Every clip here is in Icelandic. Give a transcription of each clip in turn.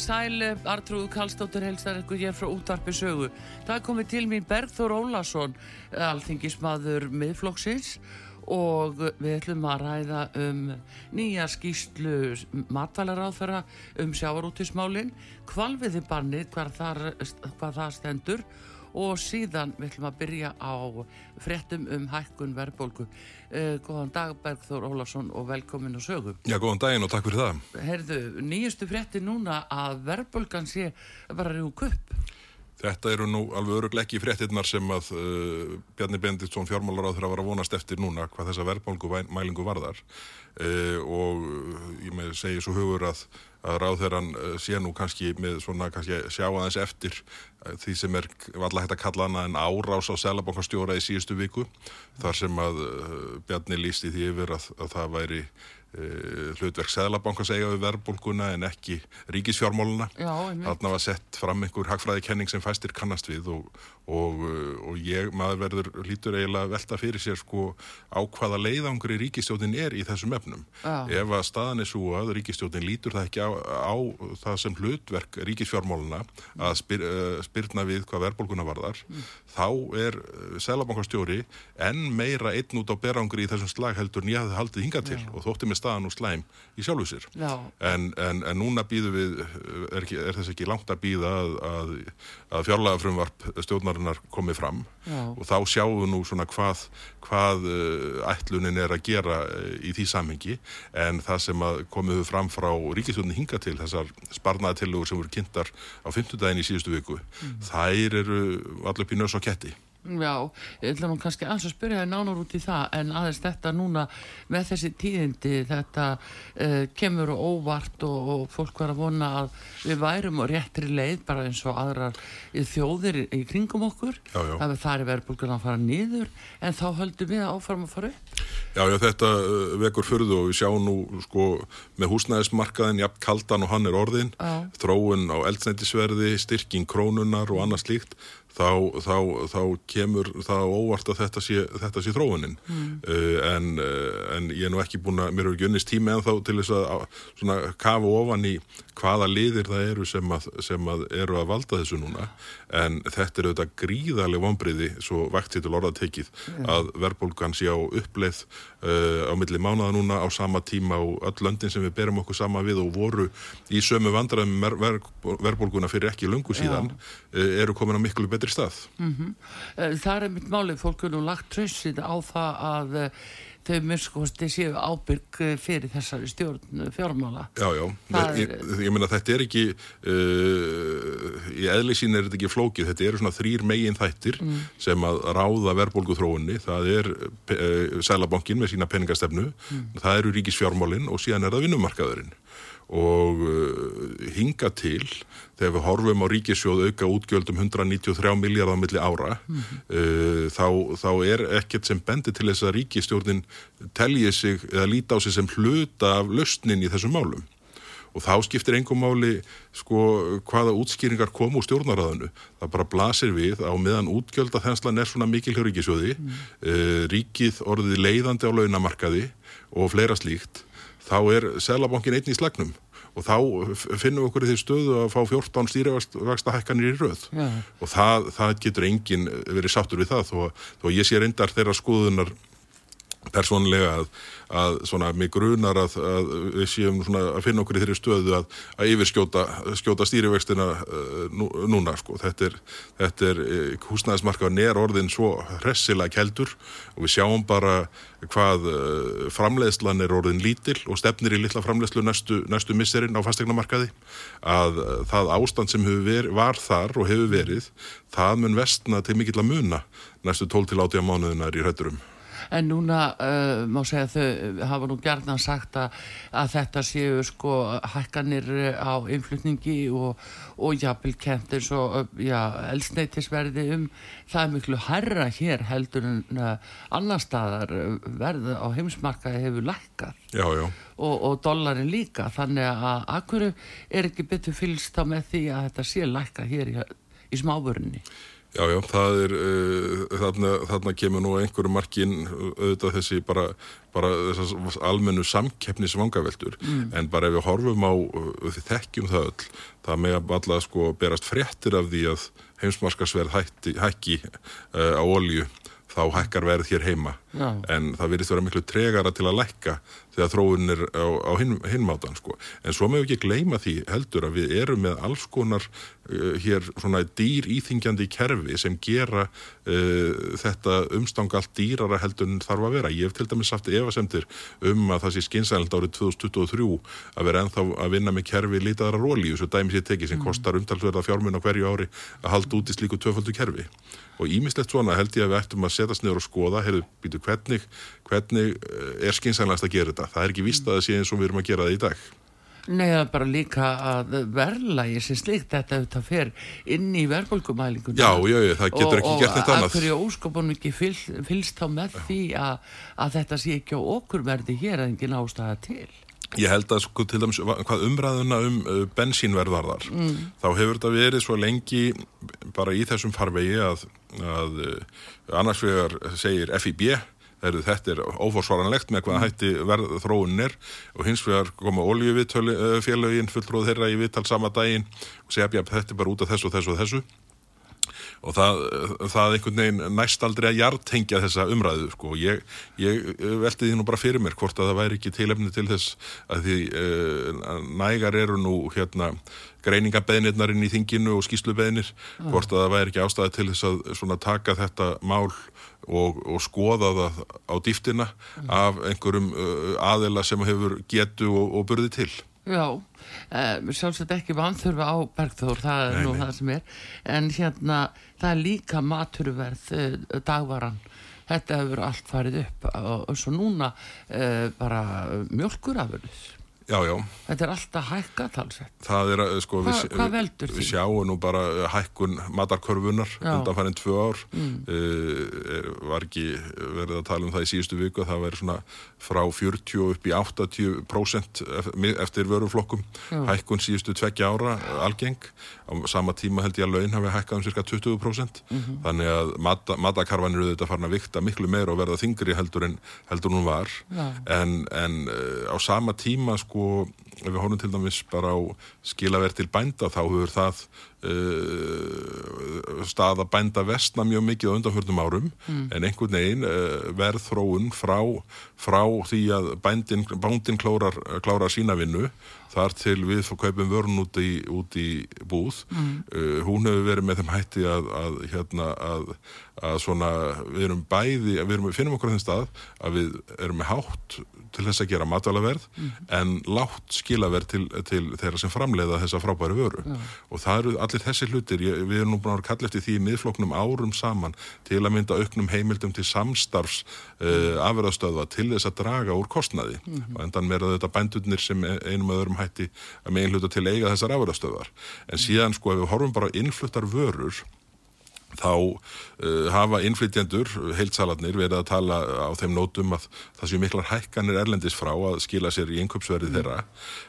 Komið sæl, Artrúð Kallstóttur helstar ykkur hér frá útvarpi sögu. Það komið til mín Bergþór Ólason, alþingismadur miðflokksins og við ætlum að ræða um nýja skýslu matvælaráðfæra um sjávarútismálinn, kvalviði bannið, hvað, hvað það stendur og síðan við ætlum að byrja á frettum um hækkun verðbólgu. Uh, góðan dag Bergþór Ólafsson og velkomin á sögu. Já, góðan daginn og takk fyrir það. Herðu, nýjustu fretti núna að verðbólgan sé bara rúk upp. Þetta eru nú alveg öruglega ekki frettinnar sem að uh, Bjarni Benditsson fjármálar á þeirra var að vonast eftir núna hvað þessa verðbólgu mælingu varðar. Uh, og ég með segi svo hugur að að ráðherran sé nú kannski með svona kannski sjá aðeins eftir því sem er alltaf hægt að kalla hana en árás á selabankastjóra í síðustu viku þar sem að Bjarni lísti því yfir að, að það væri Uh, hlutverk Sæðlabanka segja við verðbólguna en ekki ríkisfjármáluna þarna var sett fram einhver hagfræðikenning sem fæstir kannast við og, og, og ég, maður verður lítur eiginlega velta fyrir sér sko á hvaða leiðangri ríkistjóðin er í þessum efnum Já. ef að staðan er svo að ríkistjóðin lítur það ekki á, á það sem hlutverk ríkisfjármáluna að spyr, uh, spyrna við hvað verðbólguna varðar mm. þá er Sæðlabankastjóri enn meira einn út á berangri í þessum slag heldur nýjaði haldið hinga til Já. og þótti með staðan og slæm í sjálfu sér. En, en, en núna býðu við er, ekki, er þess ekki langt að býða að, að, að fjárlega frumvarp stjórnarinnar komið fram. Já. og þá sjáum við nú svona hvað, hvað uh, ætlunin er að gera uh, í því samhengi. En það sem komiðu fram frá ríkistjónin hinga til þessar sparnaðatillögur sem voru kynntar á 50 daginn í síðustu viku mm. þær eru allir nörs og ketti Já, ég ætla nú kannski alls að spyrja það nánar út í það en aðeins þetta núna með þessi tíðindi þetta uh, kemur og óvart og, og fólk var að vona að við værum réttri leið bara eins og aðrar þjóðir í kringum okkur já, já. það er verðbúlgun að fara niður en þá höldum við að áfram að fara upp Já, já, þetta uh, vekur fyrðu og við sjáum nú sko með húsnæðismarkaðin jafn kaldan og hann er orðin já. þróun á eldsnættisverði, styrking krónunar og annað slíkt Þá, þá, þá kemur það óvart að þetta sé, þetta sé þróunin mm. uh, en, uh, en ég er nú ekki búin að, mér hefur ekki unnist tíma en þá til þess að svona, kafa ofan í hvaða liðir það eru sem að, sem að eru að valda þessu núna en þetta er auðvitað gríðarlega vonbriði svo sér til orða tekið mm. að verðbólgan sé á uppleið uh, á milli mánuða núna á sama tíma og öll löndin sem við berum okkur sama við og voru í sömu vandraðum verðbólguna fyrir ekki lungu síðan eru komin á miklu betri stað. Mm -hmm. Það er mitt málið, fólk er nú lagt trössið á það að eh, þau myrskosti séu ábyrg eh, fyrir þessari stjórn fjármála. Já, já, er, ég, ég meina þetta er ekki, uh, í eðli sín er þetta ekki flókið, þetta eru svona þrýr megin þættir mm. sem að ráða verðbólgu þróunni, það er uh, Sælabankin með sína peningastefnu, mm. það eru ríkisfjármálinn og síðan er það vinnumarkaðurinn og uh, hinga til þegar við horfum á ríkisjóð auka útgjöldum 193 miljardar millir ára mm -hmm. uh, þá, þá er ekkert sem bendir til þess að ríkistjórnin telji sig eða líti á sig sem hluta af löstnin í þessum málum og þá skiptir engum máli sko hvaða útskýringar kom úr stjórnarraðinu það bara blasir við á meðan útgjölda þenslan er svona mikil hjá ríkisjóði mm. uh, ríkið orðið leiðandi á launamarkaði og fleira slíkt þá er selabankin einn í slagnum og þá finnum við okkur í því stöðu að fá 14 stýrivaksta hækkanir í röð ja. og það, það getur enginn verið sáttur við það þó, þó ég sé reyndar þeirra skoðunar persónlega að, að svona mig grunar að, að við séum svona að finna okkur í þeirri stöðu að, að yfirskjóta skjóta stýrivextina uh, nú, núna sko. Þetta er, þetta er eh, húsnæðismarkaðan er orðin svo hressilega keldur og við sjáum bara hvað uh, framleiðslan er orðin lítil og stefnir í litla framleiðslu næstu, næstu misserinn á fastegnamarkaði að það ástand sem verið, var þar og hefur verið það mun vestna til mikill að muna næstu 12 til 80 mánuðinar í hrætturum En núna uh, má segja þau hafa nú gerðan sagt að, að þetta séu sko hækkanir á innflutningi og, og jafnvel kent eins og já, elsneitisverði um það er miklu herra hér heldur en annar staðar verð á heimsmarkaði hefur lækkað. Já, já. Og, og dollarin líka þannig að akkur er ekki betur fylgst á með því að þetta sé lækkað hér í, í smábörunni. Já, já, það er, uh, þarna, þarna kemur nú einhverju markin auðvitað þessi bara, bara almennu samkeppnis vangaveltur, mm. en bara ef við horfum á, við þekkjum það öll, það með að alla sko berast fréttir af því að heimsmarskasverð hækki uh, á olju þá hækkar verð hér heima Já. en það virðist vera miklu tregara til að lækka þegar þróun er á, á hin, hinmátan sko. en svo meðum við ekki gleyma því heldur að við erum með alls konar uh, hér svona dýr íþingjandi kerfi sem gera uh, þetta umstang allt dýrara heldur en þarf að vera. Ég hef til dæmis haft efasemtir um að það sé skynsæland árið 2023 að vera enþá að vinna með kerfi litaðara róli, þessu dæmis ég teki sem mm. kostar umtalsverða fjármun á hverju ári að halda út í slíku tvöfaldu kerfi og ímislegt svona held ég að við ættum að setjast niður og skoða, heyrðu, býtu hvernig, hvernig eh, er skynsænlegast að gera þetta. Það er ekki vist að það sé eins og við erum að gera það í dag. Nei, það er bara líka að verðlægi sem slikt þetta auðvitað fer inn í verðbólkumælingunum. Já, já, já, það getur ekki gert þetta annað. Og að hverju óskopunum ekki fylst þá með já. því að, að þetta sé ekki á okkur verði hér að engin ástæða til. Ég held að sko til dæmis hvað umræðuna um uh, bensínverðvarðar mm. þá hefur þetta verið svo lengi bara í þessum farvegi að, að uh, annars vegar segir FIB Heru, þetta er óforsvaranlegt með hvað mm. hætti verð þróun er og hins vegar koma oljufélagin fulltróð þeirra í vittal sama daginn og segja að þetta er bara út af þessu og þessu og þessu og það, það einhvern veginn næst aldrei að hjartengja þessa umræðu sko. ég, ég velti því nú bara fyrir mér hvort að það væri ekki tilefni til þess að því uh, nægar eru nú hérna greiningabeðnirnarinn í þinginu og skýslubeðnir mm. hvort að það væri ekki ástæði til þess að svona taka þetta mál og, og skoða það á dýftina mm. af einhverjum uh, aðela sem hefur getu og, og burði til. Já, eh, sjálfsagt ekki vanþurfa á Bergþór, það er nei, nú nei. það sem er, en hérna það er líka maturverð eh, dagvaran, þetta hefur allt farið upp og, og svo núna eh, bara mjölkurafurðis. Já, já. Þetta er alltaf hækka talsett. Það er, eh, sko, Hva, við, hvað veldur því? Við sjáum nú bara eh, hækkun matarkörfunar undan farin tvö ár. Mm. Uh, var ekki verið að tala um það í síðustu viku að það væri svona frá 40 upp í 80% eftir vöruflokkum. Já. Hækkun síðustu tveggja ára algeng. Á sama tíma held ég að laun hafi hækkað um cirka 20%. Mm -hmm. Þannig að mat, matakarvan eru þetta farin að vikta miklu meira og verða þingri heldur en heldur hún var. En, en uh, á sama tíma sko sko, ef við horfum til dæmis bara á skilaverð til bænda þá hefur það uh, staða bænda vestna mjög mikið á undanfjörnum árum mm. en einhvern veginn uh, verð þróun frá, frá því að bændin, bándin klárar, klárar sína vinnu þar til við fór kaupum vörn út í, út í búð mm. uh, hún hefur verið með þeim hætti að, að, hérna, að, að svona, við erum bæði, við erum, finnum okkur á þenn stað að við erum með hátt til þess að gera matvælaverð mm. en látt skilaverð til, til þeirra sem framleiða þessa frábæri vöru ja. og það eru allir þessi hlutir. Ég, við erum nú búin að kalla eftir því í miðfloknum árum saman til að mynda auknum heimildum til samstarfs uh, eh, afverðastöðva til þess að draga úr kostnaði. Mm -hmm. og endan meira þetta bændurnir sem einum öðrum hætti að megin hluta til eiga þessar afverðastöðvar en síðan sko ef við horfum bara innfluttar vörur þá hafa innflytjendur, heilsalarnir, verið að tala á þeim nótum að það séu miklar hækkanir erlendis frá að skila sér í einköpsverði mm. þeirra.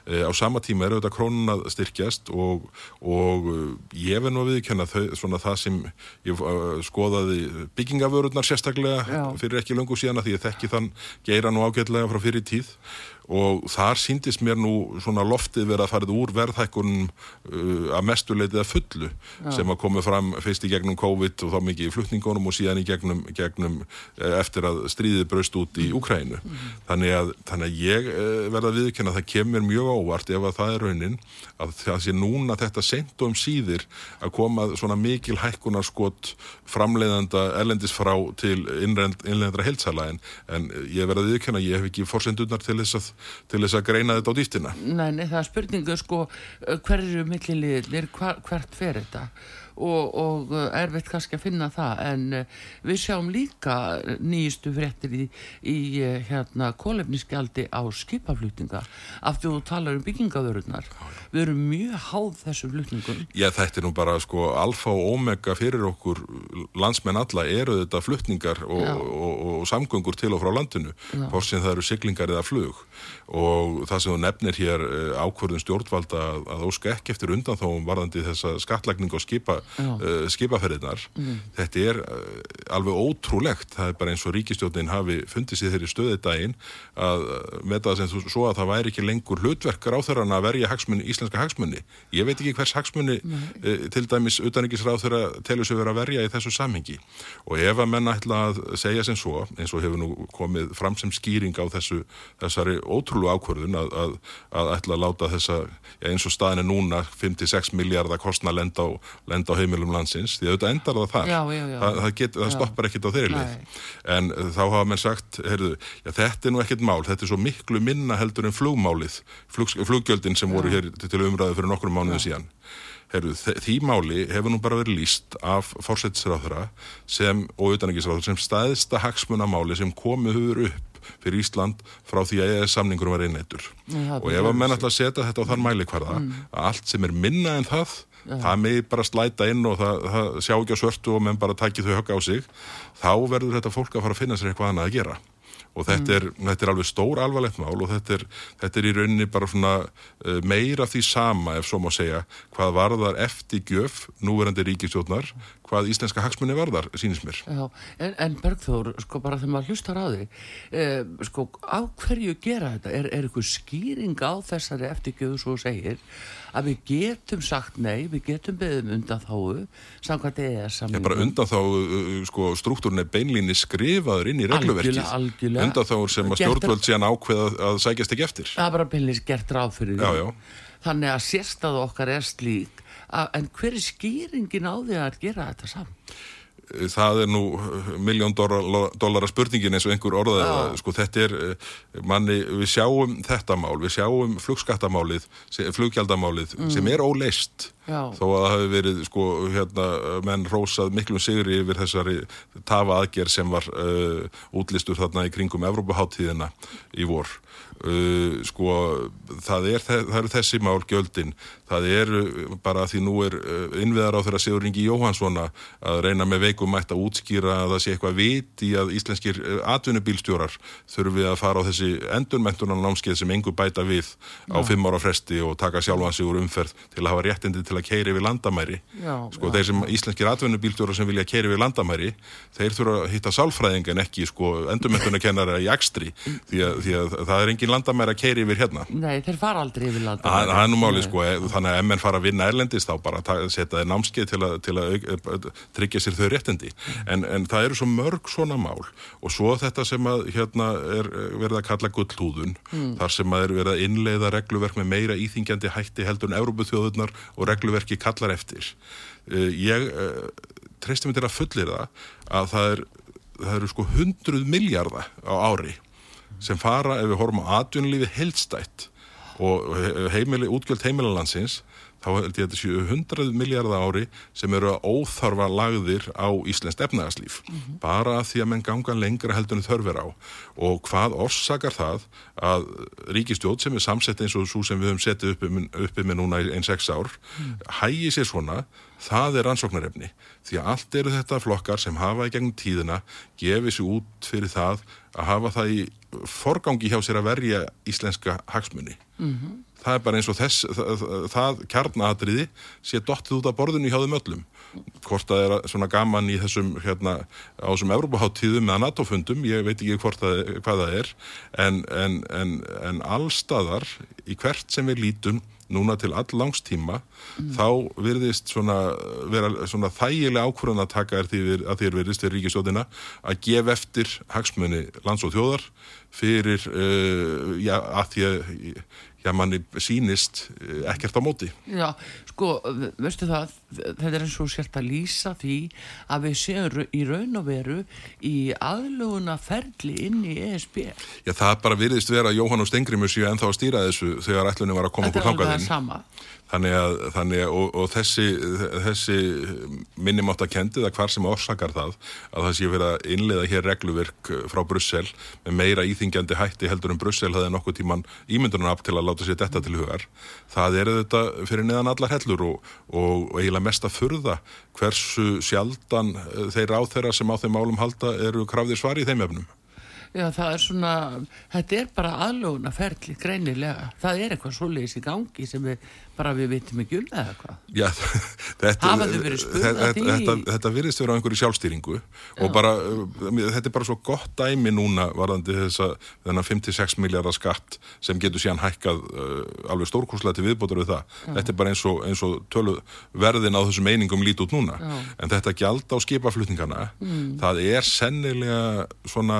Uh, á sama tíma eru þetta krónun að styrkjast og, og ég verð nú að viðkjöna svona það sem ég skoðaði byggingavörurnar sérstaklega Já. fyrir ekki löngu síðan að því ég þekki þann geira nú ágætlega frá fyrir tíð og þar síndist mér nú svona loftið verið að farið úr verðhækkunum uh, að mestuleitið að fullu Já. sem að komi fram fyrst í gegnum COVID og þá mikið í flutningunum og síðan í gegnum, gegnum uh, eftir að stríðið braust út í Ukrænu. Mm. Þannig, að, þannig að ég uh, verða að viðkynna að það kemur mjög óvart ef að það er raunin að það sé núna þetta sent og um síðir að koma svona mikil hækkunarskott framleiðanda erlendis frá til innlendra heilsalægin en ég verða að viðkynna að ég hef ekki fórsendurnar til þess að til þess að greina þetta á dýftina Nei, nei það er spurningu sko hverju milliliðir, hvert fer þetta og, og uh, erfitt kannski að finna það. En uh, við sjáum líka nýjistu fréttir í, í hérna kólefniskjaldi á skipaflutninga. Aftur þú talar um byggingaðurunar við erum mjög háð þessum flutningum. Já þetta er nú bara sko alfa og omega fyrir okkur landsmenn alla eru þetta flutningar og, og, og, samgöngur til og frá landinu. Sem það eru siglingar eða flug. Og það sem þú nefnir hér ákvörðun stjórnvalda að, að óska ekki eftir undan þá varðandi þessa skattlagning og skipa uh, skipaferðinar mm. þetta er uh, alveg ótrúlegt. Það er bara eins og ríkistjónin hafi fundið sér þeirri stöði daginn að uh, með það sem þú svo að það væri ekki lengur hlutverkar á þeirra að verja hagsmunni, íslenska hagsmunni ég veit ekki hvers hagsmunni uh, til dæmis utanrikisráð þeirra telur sér verið að verja í þessu samhengi. Og ef að menna ætla að segja sem svo eins og hefur nú komið fram sem skýring á þessu, þessari ótrúlu ákvörðun að, að, að ætla að láta þessa eins og staðin er núna 5-6 miljardar kostna lenda á, lenda á heimilum landsins því að þetta endar það þar. Já, já, já. það, það, get, það stoppar ekkit á þeirri leið. En uh, þá hafa menn sagt heyrðu, þetta er nú ekkit mál, þetta er svo miklu minna heldur en flugmálið flug, fluggjöldin sem voru hér til umræðu fyrir nokkrum mánuðu síðan. Heru, því máli hefur nú bara verið líst af fórsættisráðra og utanækisráðra sem staðista hagsmunamáli sem komið höfur upp fyrir Ísland frá því að EES samningur var einnættur og ef að menn ætla að setja þetta á þann mælikvarða mm. að allt sem er minna en það Já. það með bara slæta inn og það, það sjá ekki á svörtu og menn bara takki þau högg á sig þá verður þetta fólk að fara að finna sér eitthvað annað að gera og þetta er, mm. þetta er alveg stór alvarlegt mál og þetta er, þetta er í rauninni bara svona uh, meira því sama ef svo má segja hvað varðar eftir gjöf núverandi ríkistjóðnar hvað íslenska hagsmunni varðar, sínist mér. Já, en, en Bergþór, sko bara þegar maður hlustar á því eh, sko á hverju gera þetta? Er, er eitthvað skýring á þessari eftirgjöðu svo segir að við getum sagt nei, við getum beðum undan þáu samkvæmt eða samlingu Já, bara undan þá, sko, struktúrin er beinlíni skrifaður inn í regluverkið. Undan þá sem að stjórnvöld sé hann ákveða að sækjast ekki eftir. Það er bara beinlíni gert ráð fyrir því Þannig að sérstað okkar er slík en hver er skýringin á því að gera þetta saman? það er nú eh, miljón dólara spurningin eins og einhver orðaði það, sko þetta er eh, manni, við sjáum þetta mál, við sjáum flugskattamálið, fluggjaldamálið mm. sem er óleist Já. þó að það hefur verið sko hérna menn rósað miklum sigri yfir þessari tafa aðgerð sem var uh, útlistur þarna í kringum Evrópaháttíðina í vor sko það, er, það eru þessi mál gjöldin það eru bara því nú er uh, innviðar á þeirra Sigur Ingi Jóhanssona að reyna með veikum mætt að útskýra að það sé eitthvað vit í að íslenskir uh, atvinnubílstjórar þurfi að fara á þessi endurmentunan námskeið sem engur bæta við á já. fimm ára fresti og taka sjálfan sig úr umferð til að hafa réttindi til að keiri við landamæri já, sko já. þeir sem íslenskir atvinnubílstjórar sem vilja keiri við landamæri þeir þurfa að hitta sálfræðing en ekki sko endurmentunarkennara í ekstri því að, því að það er engin landamæri að keiri yfir hérna Nei, þannig að ef menn fara að vinna erlendist þá bara setja þeir námskeið til að, til að tryggja sér þau réttindi. En, en það eru svo mörg svona mál. Og svo þetta sem að hérna er verið að kalla gullhúðun mm. þar sem að er verið að innleiða regluverk með meira íþingjandi hætti heldur en Európaþjóðunar og regluverki kallar eftir. Uh, ég treysti mig til að fullir það að það er það eru sko hundruð miljardar á ári sem fara ef við horfum á atvinnulífi heldstætt og heimili, útgjöld heimilalandsins þá held ég að þetta séu 100 miljardar ári sem eru að óþarfa lagðir á Íslands efnagaslíf mm -hmm. bara því að menn ganga lengra heldur en þörfir á og hvað orsakar það að ríkistjóð sem er samsett eins og svo sem við höfum settið uppi, uppi með núna einn sex ár mm. hægi sér svona það er ansóknarefni því að allt eru þetta flokkar sem hafa í gegnum tíðina gefið sér út fyrir það að hafa það í forgangi hjá sér að verja íslenska hagsmunni mm -hmm það er bara eins og þess, það, það kjarnatriði sé dottið út af borðinu hjá þeim öllum hvort það er svona gaman í þessum hérna á þessum Európaháttíðum eða NATO-fundum, ég veit ekki hvort það, hvað það er en, en, en, en allstaðar í hvert sem við lítum núna til all langstíma mm. þá virðist svona, vera svona þægilega ákvörðan að taka því að þér virðist við ríkisjóðina að gefa eftir hagsmunni lands og þjóðar fyrir, uh, já, að því að já, manni sínist uh, ekkert á móti. Já, sko, veistu það, þetta er eins og sért að lýsa því að við séum í raun og veru í aðluguna ferli inn í ESB. Já, það bara virðist vera Jóhann og Stengrimur séu ennþá að stýra þessu þegar ætlunni var að koma okkur Þetta er alveg þangaðinn. það sama. Þannig að, þannig að og, og þessi, þessi minnimátt að kendi það hvar sem orsakar það að það sé verið að innleiða hér regluverk frá Brussel með meira íþingjandi hætti heldur en Brussel hafði nokkuð tíman ímyndunarafn til að láta sér detta til hugar. Það er þetta fyrir neðan allar hellur og, og, og eiginlega mest að furða hversu sjaldan eh, þeir áþeira sem á þeim málum halda eru krafðir svar í þeim efnum. Já, það er svona, þetta er bara aðluguna ferli, greinilega. Það er eitthvað svoleiðis í gangi sem við bara við vitum ekki um eða hvað. Já, þetta, að þetta, þetta, þetta virðist vera á einhverju sjálfstýringu og bara, uh, þetta er bara svo gott dæmi núna varðandi þessa þennan 56 miljardar skatt sem getur síðan hækkað uh, alveg stórkurslega til viðbótur við það. Þetta er bara eins og, eins og tölu verðin á þessum einingum lít út núna. Já. En þetta gjald á skipaflutningana, það er sennilega svona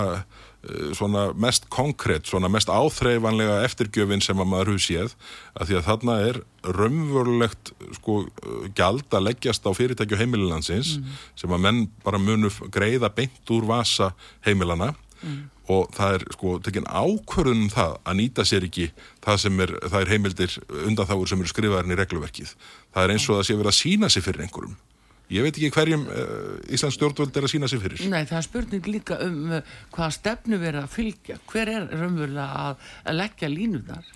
svona mest konkrétt, svona mest áþreifanlega eftirgjöfin sem að maður hefur séð að því að þarna er raunverulegt sko uh, gjald að leggjast á fyrirtæki og heimililandsins sem að menn bara munu greiða beint úr vasa heimilana og það er sko tekin ákvörðun um það að nýta sér ekki það sem er, það er heimildir undan þáur sem eru skrifaðarinn í regluverkið. Það er eins og það sé verið að sína sig fyrir einhverjum. Ég veit ekki hverjum uh, Íslands stjórnvöld er að sína sig fyrir. Nei, það er spurning líka um uh, hvaða stefnu verið að fylgja. Hver er raunverulega að, að leggja línunar?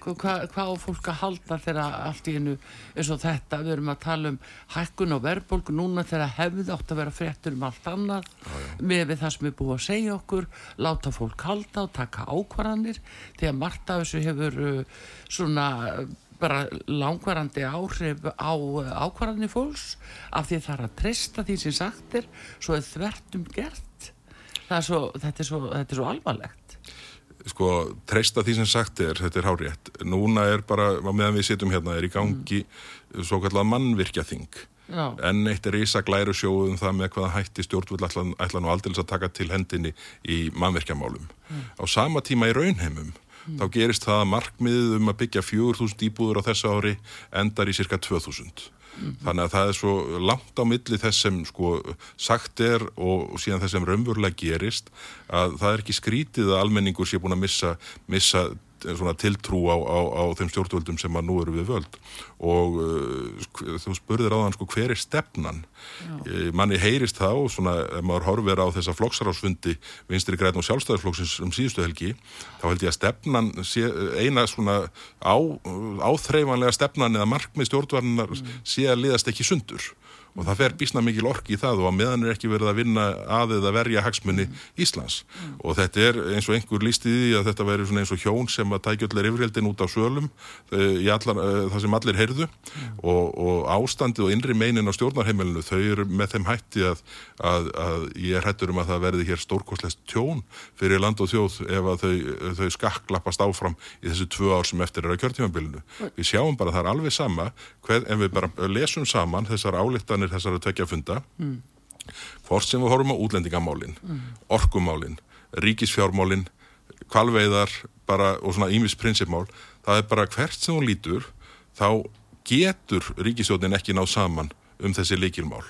Hva, hvað hva á fólk að halda þegar allt í einu eins og þetta, við erum að tala um hækkun og verðbólgu núna þegar hefði átt að vera fréttur um allt annað með við það sem er búið að segja okkur láta fólk halda og taka ákvarðanir þegar margt af þessu hefur uh, svona bara langvarandi áhrif á uh, ákvarðanir fólks af því það er að treysta því sem sagt er svo er þvertum gert er svo, þetta, er svo, þetta er svo alvarlegt sko, treysta því sem sagt er, þetta er hárétt. Núna er bara, meðan við sitjum hérna, er í gangi mm. svo kallað mannvirkjaþing. Já. En eitt er ísa glæru sjóðum það með hvaða hætti stjórnvöld ætla, nú aldrei að taka til hendinni í mannvirkjamálum. Á sama tíma í raunheimum, þá gerist það að markmiðið um að byggja 4.000 íbúður á þessu ári endar í cirka 2.000. Þannig að það er svo langt á milli þess sem sko sagt er og síðan þess sem raunverulega gerist að það er ekki skrítið að almenningur sé búin að missa, missa svona tiltrú á, á, á þeim stjórnvöldum sem að nú eru við völd. Og uh, þú spurðir á þann sko hver er stefnan? Uh, manni heyrist þá svona ef maður horfir á þessa flokksarásfundi vinstri græn og sjálfstæðisflokksins um síðustu helgi þá held ég að stefnan sé, eina svona á, áþreifanlega stefnan eða markmið stjórnvarnar sé að liðast ekki sundur og það fer bísna mikil orki í það og að meðan er ekki verið að vinna að eða verja hagsmunni Íslands. Og þetta er eins og einhver lísti því að þetta veri eins og hjón sem að tækja allir yfirheldin út á sölum í allar, uh, það sem allir heyrðu. Og, og ástandið og innri meinin á stjórnarheimilinu þau eru með þeim hætti að, að, að ég er hættur um að það verði hér stórkostlegt tjón fyrir land og þjóð ef að þau, þau skakklappast áfram í þessu tvö ár sem eftir er að kjörtímabilinu. Við sjáum bara álíktanir þessara tvekja funda. Hvort sem við horfum á útlendingamálin orkumálin, ríkisfjármálin kvalveiðar bara, og svona ímis prinsipmál það er bara hvert sem hún lítur þá getur ríkisjóðin ekki náð saman um þessi líkilmál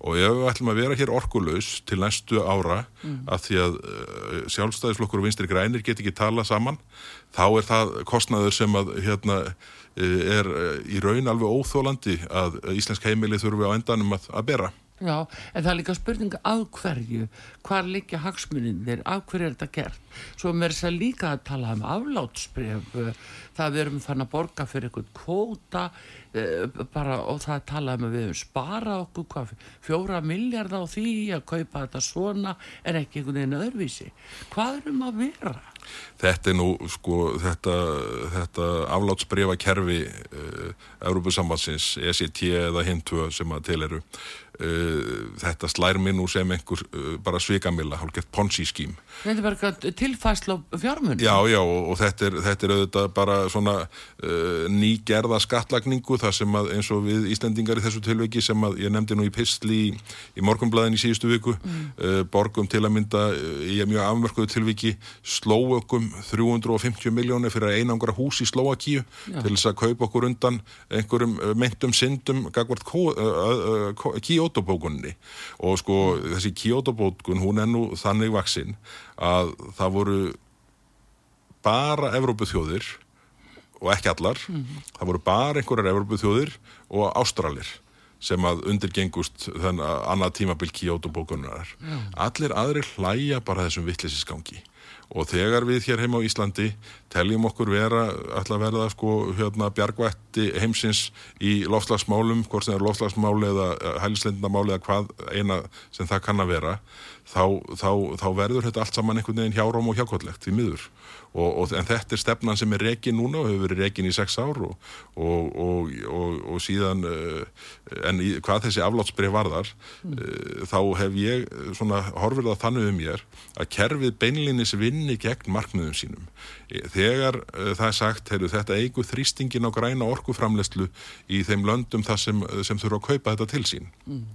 og ef við ætlum að vera hér orkulaus til næstu ára að því að uh, sjálfstæðisflokkur og vinstri grænir get ekki tala saman þá er það kostnaður sem að hérna uh, er uh, í raun alveg óþólandi að íslensk heimili þurfi á endanum að, að bera. Já, en það er líka spurning af hverju, hvar liggja hagsmuninir, af hverju er þetta gert? Svo er þess að líka að tala um aflátsbref, eh, það við erum þannig að borga fyrir eitthvað kvóta eh, bara, og það er talað um að við höfum spara okkur hvað, fjóra miljard á því að kaupa þetta svona en ekki einhvern veginn öðruvísi. Hvað erum að vera? Þetta er nú sko þetta, þetta aflátsbrefa kerfi uh, Európusambansins, ECT eða hintu sem að til eru uh, þetta slær minn nú sem einhver uh, bara svikamilla, hálfgett ponzi skím Þetta er bara tilfæsla á fjármunum. Já, já, og, og þetta, er, þetta er auðvitað bara svona uh, nýgerða skattlagningu þar sem að eins og við Íslendingar í þessu tilveiki sem að ég nefndi nú í pistli í, í morgunblæðin í síðustu viku uh, borgum til að mynda í mjög afmörkuðu tilviki slóu lokum 350 miljónir fyrir að einangra hús í Slovakíu til þess að kaupa okkur undan einhverjum uh, meintum syndum gagvart uh, uh, Kyoto-bókunni og sko þessi Kyoto-bókun hún er nú þannig vaksinn að það voru bara Evrópuþjóðir og ekki allar, mm -hmm. það voru bara einhverjar Evrópuþjóðir og Ástralir sem að undirgengust þann að annað tímabil Kyoto-bókunar. Allir aðri hlæja bara þessum vittlisinsgangi og þegar við hér heima á Íslandi teljum okkur vera, alltaf verða sko hérna bjargvætti heimsins í lofslagsmálum, hvort sem er lofslagsmáli eða hælislendamáli eða hvað eina sem það kann að vera þá, þá, þá verður þetta allt saman einhvern veginn hjáróm og hjákvöldlegt í miður og, og, en þetta er stefnan sem er reygin núna og hefur verið reygin í sex ár og, og síðan uh, en í, hvað þessi aflátsbreyf varðar mm. uh, þá hef ég svona horfið að þannig um mér að kerfið beinlinis vinni gegn markmiðum sínum. Þegar uh, það er sagt, heyrðu, þetta eigu þrýstingin á græna orkuframleslu í þeim löndum það sem, sem þurfa að kaupa þetta til sín. Mm.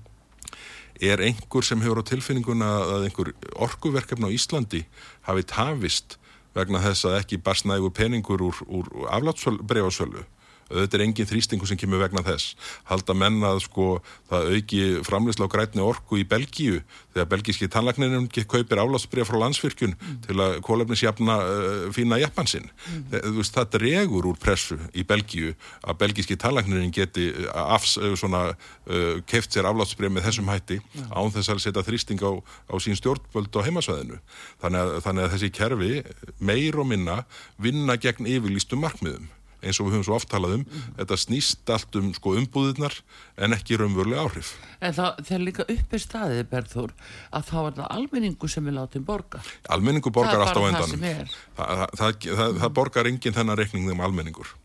Er einhver sem hefur á tilfinninguna að einhver orkuverkefni á Íslandi hafi tafist vegna þess að ekki barsnægu peningur úr, úr aflátsbreyfasölu þetta er engin þrýstingu sem kemur vegna þess halda menna að sko það auki framleysla á grætni orku í Belgíu þegar belgíski tannlagninum kaupir álasbreyf frá landsfyrkjun mm. til að kólefnisjafna uh, fína jafnansinn mm. það, það dregur úr pressu í Belgíu að belgíski tannlagninum geti uh, afs, uh, svona, uh, keft sér aflátsbreyf með þessum hætti mm. án þess að setja þrýsting á, á sín stjórnvöld á heimasvæðinu þannig að, þannig að þessi kerfi meir og minna vinna gegn yfirlýstum markmiðum eins og við höfum svo oft talað um mm. þetta snýst allt um sko, umbúðirnar en ekki raunverulega áhrif. En það er líka uppi staðið Berður að þá er það almenningu sem er látið borga. Almenningu borgar alltaf á endan það, það, það, það borgar enginn þennan reikning um almenningur.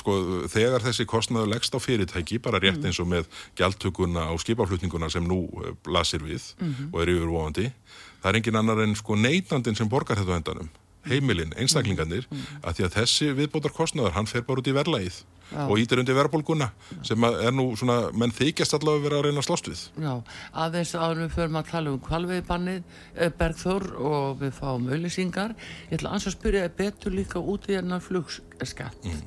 Sko, þegar þessi kostnaður leggst á fyrirtæki bara rétt mm. eins og með gjaldtökuna og skipaflutninguna sem nú eh, lasir við mm -hmm. og er yfirvofandi það er engin annar en sko neytandin sem borgar þetta á endanum heimilinn, einstaklingarnir mm. að því að þessi viðbótar kostnaður hann fer bara út í verlaið Já. og ítir undir verðbólguna sem er nú svona, menn þykjast allavega verið að reyna að slást við Já, aðeins áður við förum að tala um kvalveiðbannið eh, Bergþór og við fáum auðlýsingar ég ætla að spyrja betur líka út í enna flugskatt mm.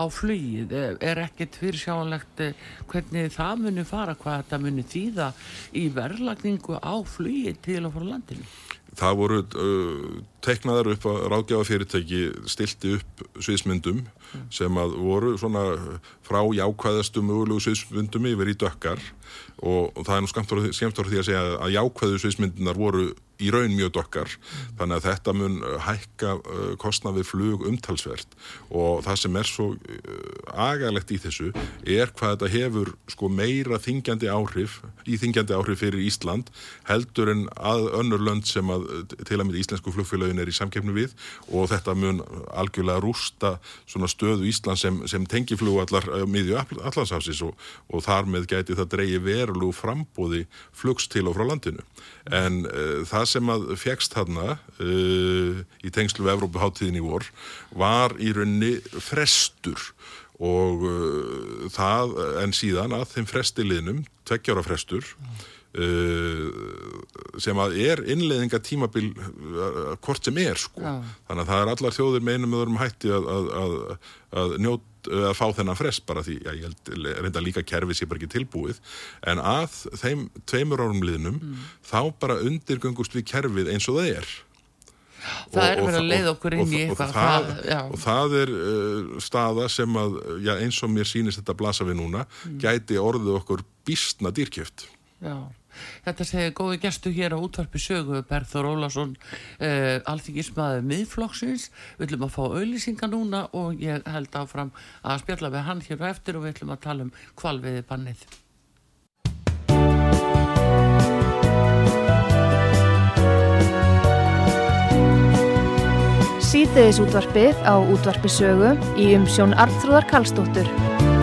á flugið, eh, er ekkert fyrir sjáanlegt eh, hvernig það muni fara, hvað þetta muni þýða í verðlagningu á flugið til og frá landinu það voru uh, teknaðar upp að ráðgjáða fyrirtæki stilti upp sviðsmyndum mm. sem að voru svona frá jákvæðastum mögulegu sviðsmyndum yfir í dökkar og, og það er nú skemmt ára því að segja að jákvæðu sviðsmyndunar voru í raun mjög dokkar. Þannig að þetta mun uh, hækka uh, kostnað við flug umtalsvert. Og það sem er svo uh, agalegt í þessu er hvað þetta hefur sko meira þingjandi áhrif í þingjandi áhrif fyrir Ísland heldur en að önnur lönd sem að til að mynda íslensku flugfélagin er í samkeppnu við. Og þetta mun algjörlega rústa svona stöðu Ísland sem, sem tengi flugvallar miðju allansafsis og, og þar með gæti það dreyji verulegu frambóði flugs til og frá landinu. En uh, það sem að fegst þarna uh, í tengslu við Evrópuháttíðin í vor var í raunni frestur og uh, það en síðan að þeim frestiliðnum, tveggjára frestur sem að er innleðinga tímabil hvort sem er sko Já. þannig að það er allar þjóðir með einum öðrum hætti að, að, að, að njóta að fá þennan frest bara því að ég held reynda líka kerfið sé bara ekki tilbúið en að þeim tveimur árum liðnum mm. þá bara undirgöngust við kerfið eins og það er Það og, er verið að leiða okkur inn í eitthvað og það, það, og það er uh, staða sem að já, eins og mér sýnist þetta blasa við núna mm. gæti orðið okkur bísna dýrkjöft Já Þetta segir góði gestu hér á útvarpi sögu Berður Ólason uh, alþingismæði miðflokksins. Við ætlum að fá auðlýsinga núna og ég held áfram að spjalla við hann hér og eftir og við ætlum að tala um kvalviði bannið Sýteðis útvarpið á útvarpi sögu í umsjón Arnþróðar Kallstóttur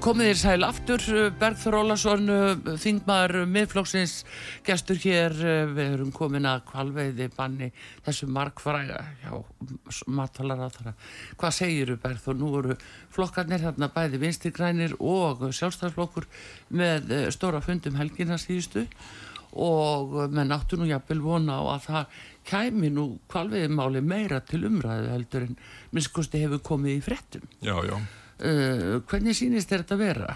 komið þér sæl aftur, Bergþór Ólason, þingmaður miðflóksins, gestur hér, við erum komin að kvalveiði banni þessu markfræga hjá matvalar að þara. Hvað segir þú Bergþór? Nú eru flokkarnir þarna bæði vinstirgrænir og sjálfstæðsflokkur með eh, stóra fundum helgina síðustu og með náttu nú jafnvel vona á að það kæmi nú kvalveiði máli meira til umræðu heldur en minnskosti hefur komið í frettum. Já, já. Uh, hvernig sýnist þetta að vera?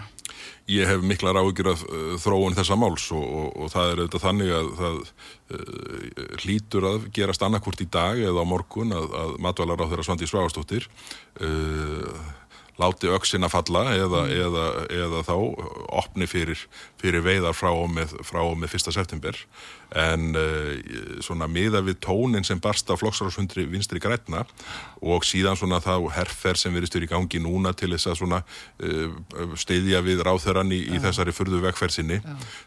Ég hef miklar áhugir af uh, þróun þessa máls og, og, og það er auðvitað þannig að það uh, hlýtur að gerast annarkvort í dag eða á morgun að, að matvælar á þeirra Svandi Svágastóttir láti auksina falla eða, mm. eða, eða þá opni fyrir, fyrir veiðar frá og með, með 1. september en uh, svona miða við tónin sem barsta flokksráðsfundri vinstri grætna og síðan svona þá herfer sem verðistur í gangi núna til þess að svona uh, eh, steyðja við ráþöran í, í þessari fyrðu vegferðsinni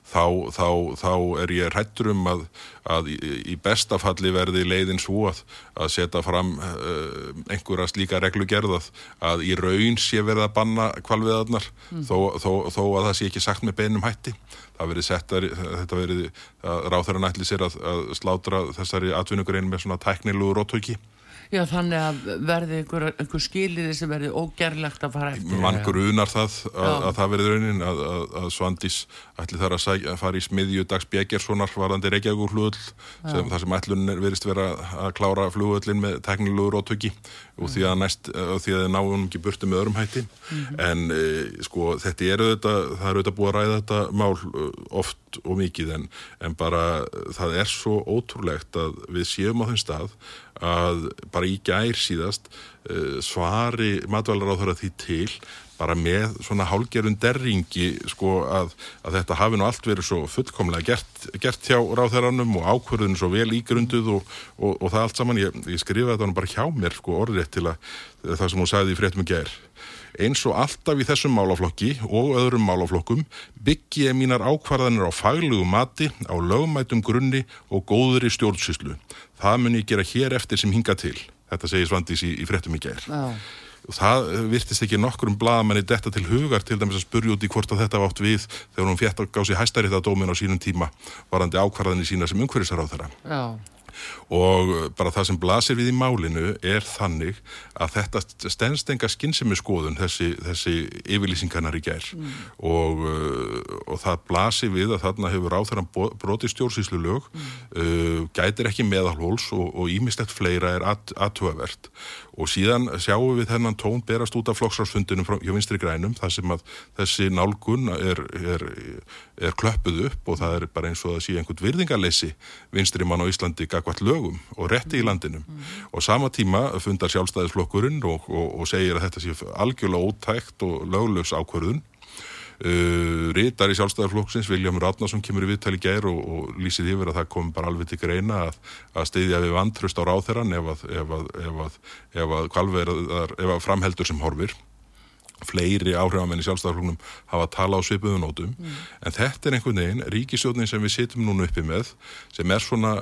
þá, þá, þá er ég hrættur um að, að í, í bestafalli verði leiðin svo að, að setja fram uh, einhverja slíka reglugerðað að í raun sé verið að banna kvalviðarnar mm. þó, þó, þó að það sé ekki sagt með beinum hætti það verið settar, þetta verið ráþæran ætli sér að, að slátra þessari atvinnugrein með svona tæknilugu róttöki Já, þannig að verði einhver, einhver skiliði sem verði ógerlegt að fara eftir. Mann grunar það að, að það verði raunin að, að, að Svandís ætli þar að fara í smiðju dags Bjegerssonar varandi Reykjavík flugöld þar sem ætlun verist vera að klára flugöldin með teknilugur og tökki og því að næst, því að náum ekki burti með örum hætti. Mm -hmm. en e, sko þetta er auðvitað, það er auðvitað búið að ræða þetta mál e, oft og mikið en, en bara það er svo ótrúlegt að við séum á þeim stað að bara í gær síðast uh, svari matvælar á þeirra því til bara með svona hálgerðun derringi sko að, að þetta hafi nú allt verið svo fullkomlega gert, gert hjá ráþæranum og ákverðun svo vel ígrunduð og, og, og það allt saman, ég, ég skrifa þetta bara hjá mér sko orðrétt til að það sem hún sagði í fréttum í gær Eins og alltaf í þessum málaflokki og öðrum málaflokkum byggi ég mínar ákvarðanir á faglegu mati, á lögmætum grunni og góðri stjórnsyslu. Það mun ég gera hér eftir sem hinga til. Þetta segir Svandís í, í frettum í gær. Já. Það virtist ekki nokkur um bladamanni detta til hugar til dæmis að spurja út í hvort að þetta vátt við þegar hún fjett að gási hæstærið að dómin á sínum tíma varandi ákvarðanir sína sem umhverfisar á þeirra. Já og bara það sem blasir við í málinu er þannig að þetta stennst enga skinnsemi skoðun þessi, þessi yfirlýsingarnar í gerð mm. og, uh, og það blasir við að þarna hefur áþarann broti stjórnsýslu lög mm. uh, gætir ekki meðalhóls og ímislegt fleira er aðtúavert og síðan sjáum við þennan tón berast út af flokksrársfundinum hjá vinstri grænum þar sem að þessi nálgun er, er, er klöppuð upp og það er bara eins og að sé einhvern virðingarleysi vinstri mann á Íslandi gagvart lögum og rétti í landinu mm. og sama tíma fundar sjálfstæðisflokkurinn og, og, og segir að þetta sé algjörlega ótækt og löglögs ákverðun Uh, Rítar í sjálfstæðarflokksins Viljám Ratnarsson kemur í viðtali gær og, og lýsið yfir að það kom bara alveg til greina að, að steyðja við vantrust á ráþeran ef að, ef að, ef að, ef ef að framheldur sem horfir fleiri áhrifamenn í sjálfstæðarflokknum hafa að tala á svipuðunótum mm. en þetta er einhvern veginn, ríkisjónin sem við sittum núna uppi með sem er svona